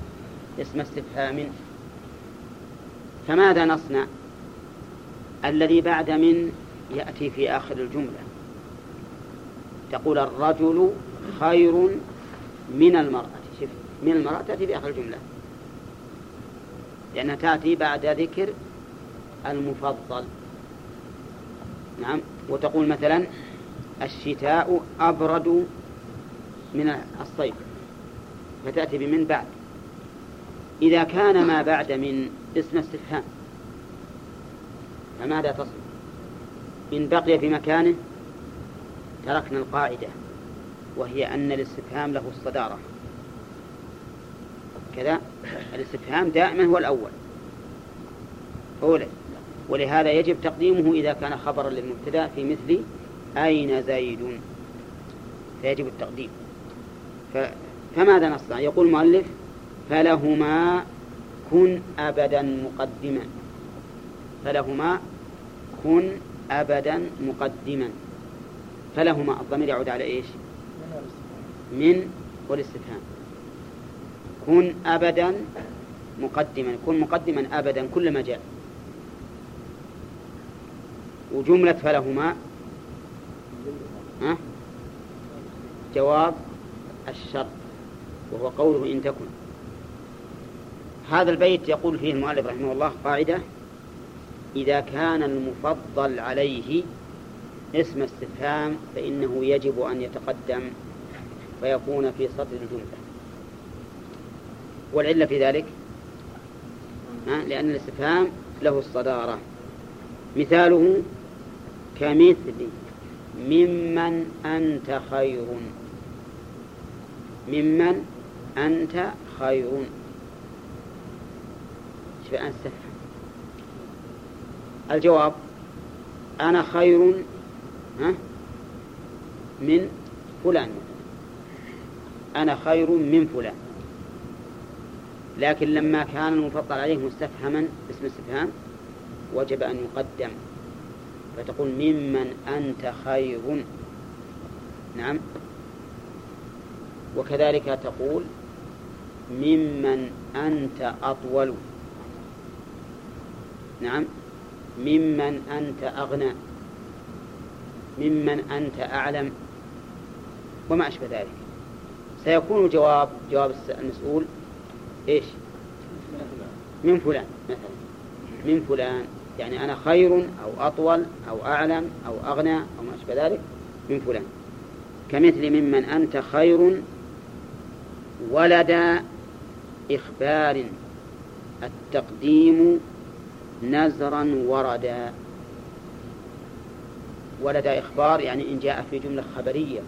اسم استفهام. فماذا نصنع؟ الذي بعد من يأتي في آخر الجملة. تقول الرجل خير من المرأة شف من المرأة تأتي في آخر الجملة. لأنها تأتي بعد ذكر المفضل. نعم. وتقول مثلا الشتاء أبرد من الصيف فتأتي بمن بعد. إذا كان ما بعد من اسم استفهام فماذا تصل إن بقي في مكانه تركنا القاعدة وهي أن الاستفهام له الصدارة. كذا الاستفهام دائما هو الأول. أولى ولهذا يجب تقديمه إذا كان خبرا للمبتدأ في مثل أين زيد. فيجب التقديم. فماذا نصنع؟ يقول المؤلف فلهما كن أبدا مقدما. فلهما كن أبدا مقدما. فلهما الضمير يعود على إيش؟ من والاستفهام كن أبدا مقدما. كن مقدما أبدا كلما جاء. وجملة فلهما. ها؟ جواب الشرط وهو قوله إن تكن. هذا البيت يقول فيه المؤلف رحمه الله قاعدة إذا كان المفضل عليه اسم استفهام فإنه يجب أن يتقدم ويكون في سطر الجملة. والعلة في ذلك؟ لأن الاستفهام له الصدارة. مثاله كمثل ممن أنت خير. ممن أنت خير. شوف أن الجواب أنا خير ها؟ من فلان. أنا خير من فلان. لكن لما كان المفضل عليه مستفهما اسم استفهام وجب أن يقدم. فتقول ممن أنت خير. نعم. وكذلك تقول ممن أنت أطول. نعم. ممن أنت أغنى. ممن أنت أعلم. وما أشبه ذلك. سيكون جواب جواب المسؤول إيش؟ من فلان مثلا. من فلان. يعني أنا خير أو أطول أو أعلم أو أغنى أو ما أشبه ذلك من فلان. كمثل ممن أنت خير ولد إخبار التقديم نزرا وردا. ولد إخبار يعني إن جاء في جملة خبرية.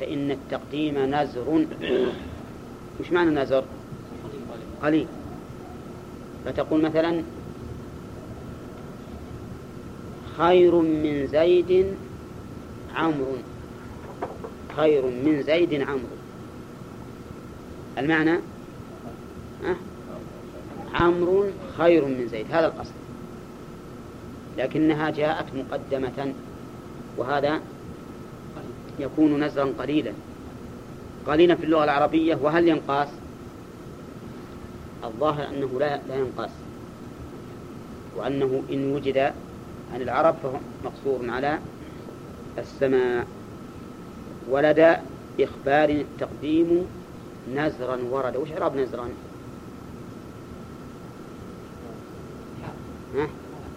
فإن التقديم نزر. وش معنى نزر؟ قليل. فتقول مثلا خير من زيد عمرو. خير من زيد عمرو. المعنى؟ عمرو خير من زيد هذا الأصل لكنها جاءت مقدمة وهذا يكون نزرا قليلا. قليلا في اللغة العربية وهل ينقاس؟ الظاهر أنه لا, لا ينقاس. وأنه إن وجد عن العرب فهو مقصور على السماء. ولد إخبار التقديم نزرا ورد. وش إعراب نزرا؟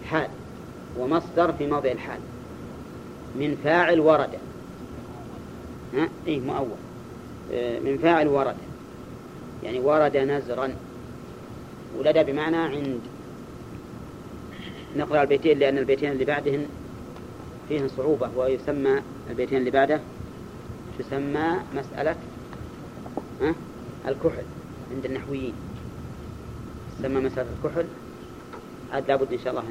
حال. ومصدر في موضع الحال. من فاعل ورد. ها؟ إيه مؤول. آه، من فاعل ورد. يعني ورد نزرا. ولد بمعنى عند. نقرأ البيتين لأن البيتين اللي بعدهن فيهن صعوبة ويسمى البيتين اللي بعده تسمى مسألة؟ الكحل عند النحويين. تسمى مسألة الكحل. عاد لابد إن شاء الله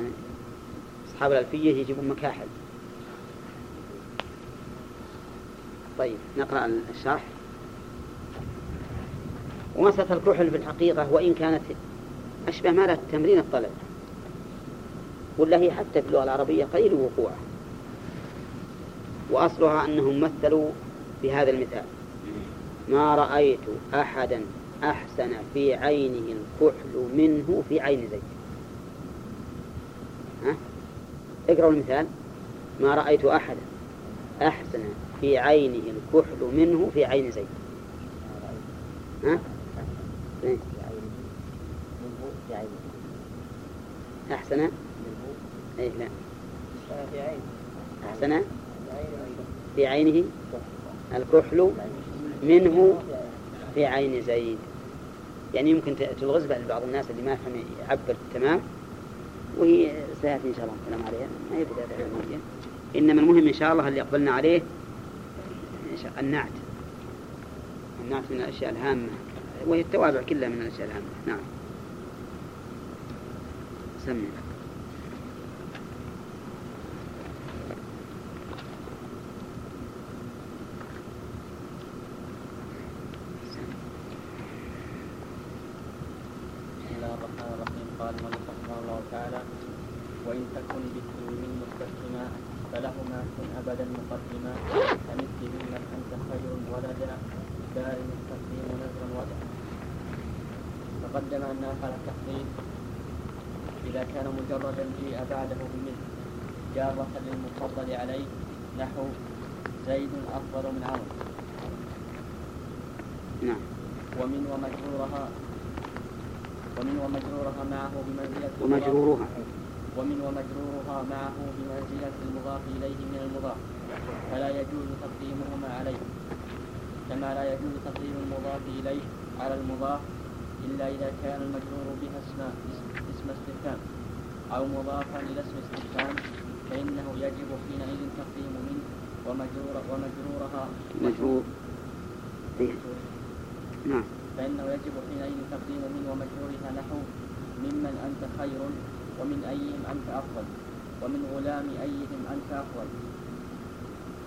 أصحاب الألفية يجيبون مكاحل. طيب نقرأ الشرح. ومسألة الكحل في الحقيقة وإن كانت أشبه ما لها تمرين الطلب. ولا هي حتى في اللغة العربية قليل وقوعها وأصلها أنهم مثلوا بهذا المثال. ما رأيت أحدا أحسن في عينه الكحل منه في عين زيد. ها؟ اقرأوا المثال. ما رأيت أحدا أحسن في عينه الكحل منه في عين زيد. ها؟ إيه؟ أحسن؟ إيه لا. أحسن؟ في عينه؟ الكحل منه في عين زيد. يعني يمكن تلغز لبعض الناس اللي ما يفهم يعبر تمام وهي سيأتي إن شاء الله الكلام عليها. ما هي بداية إنما المهم إن شاء الله اللي يقبلنا عليه النعت. النعت من الأشياء الهامة وهي التوابع كلها من الأشياء الهامة. نعم. سمي بعده بمثل جارة للمفضل عليه نحو زيد أفضل من عمرو. نعم. ومن ومجرورها ومن ومجرورها معه بمنزلة ومجرورها. ومن ومجرورها معه بمنزلة المضاف إليه من المضاف. فلا يجوز تقديمهما عليه. كما لا يجوز تقديم المضاف إليه على المضاف إلا إذا كان المجرور بها اسم اسم استفهام. أو مضافا إلى اسم استفهام فإنه يجب حينئذ تقديم منه ومجرور ومجرورها مجرور. نعم فإنه يجب حينئذ تقديم من ومجرورها نحو ممن أنت خير ومن أيهم أنت أفضل ومن غلام أيهم أنت أفضل.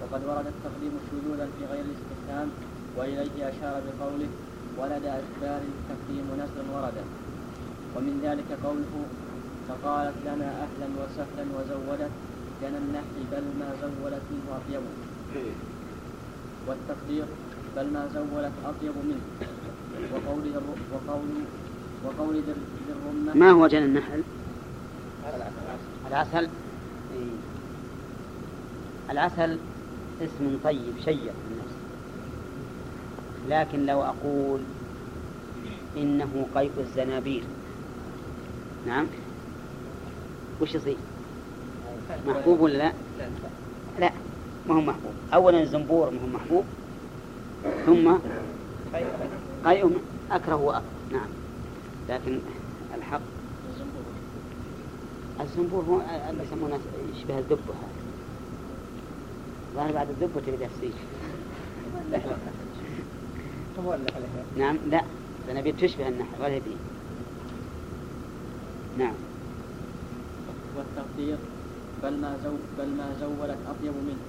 وقد ورد التقديم شذوذا في غير الاستفهام وإليه أشار بقوله ولد أشبار التقديم نسلا وردا ومن ذلك قوله فقالت لنا أهلا وسهلا وزودت كان النحل بل ما زولت منه أطيب. والتقدير بل ما زولت أطيب منه. وقول وقول وقول ذي الرمة ما هو جنى النحل؟ العسل. العسل اسم طيب شيق النفس لكن لو أقول إنه قيء الزنابير نعم؟ وش يصير؟ محبوب ولا لا؟ لا. ما هو محبوب. أولا الزنبور ما هو محبوب ثم قيء أكره وأكره. نعم. لكن الحق الزنبور. هو اللي يسمونه يشبه الدب هذا ظهر بعد الدب وتبي تفسير نعم لا نبي تشبه النحل ولا نعم. والتقدير بل ما زو بل ما زولت أطيب منه.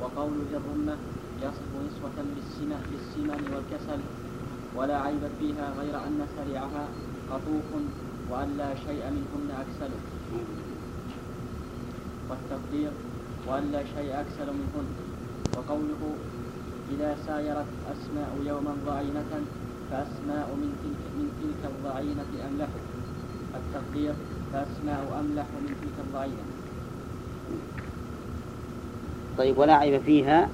وقول ذي الرمة يصف نسوة بالسمة بالسمن والكسل. ولا عيب فيها غير أن سريعها قطوف وأن لا شيء منهن أكسل. والتقدير وأن لا شيء أكسل منهن. وقوله إذا سايرت أسماء يوما ضعينة فأسماء من تلك, من تلك الضعينة أملح التقدير فأسماء أملح من تلك الضعينة طيب ولا عيب فيها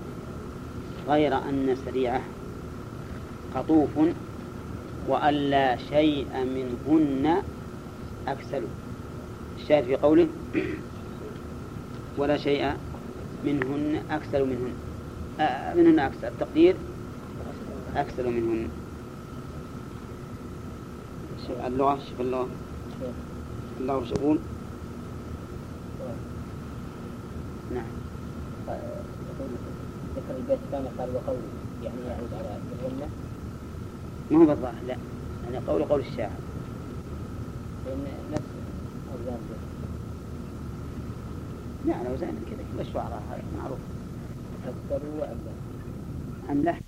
غير أن سريعة قطوف وألا شيء منهن أكسل الشاهد في قوله ولا شيء منهن أكسل منهن. آه منهن أكسل التقدير أكسل منهن. اللغة شوف اللغة. وش يقول نعم. ذكر البيت الثاني قال وقول يعني يعود على الرمة ما هو بالظاهر لا. يعني قول قول الشاعر. لأن نفس أوزان لا لو زين كذا كل الشعراء هذا معروف. أكثر وأبلغ. أملح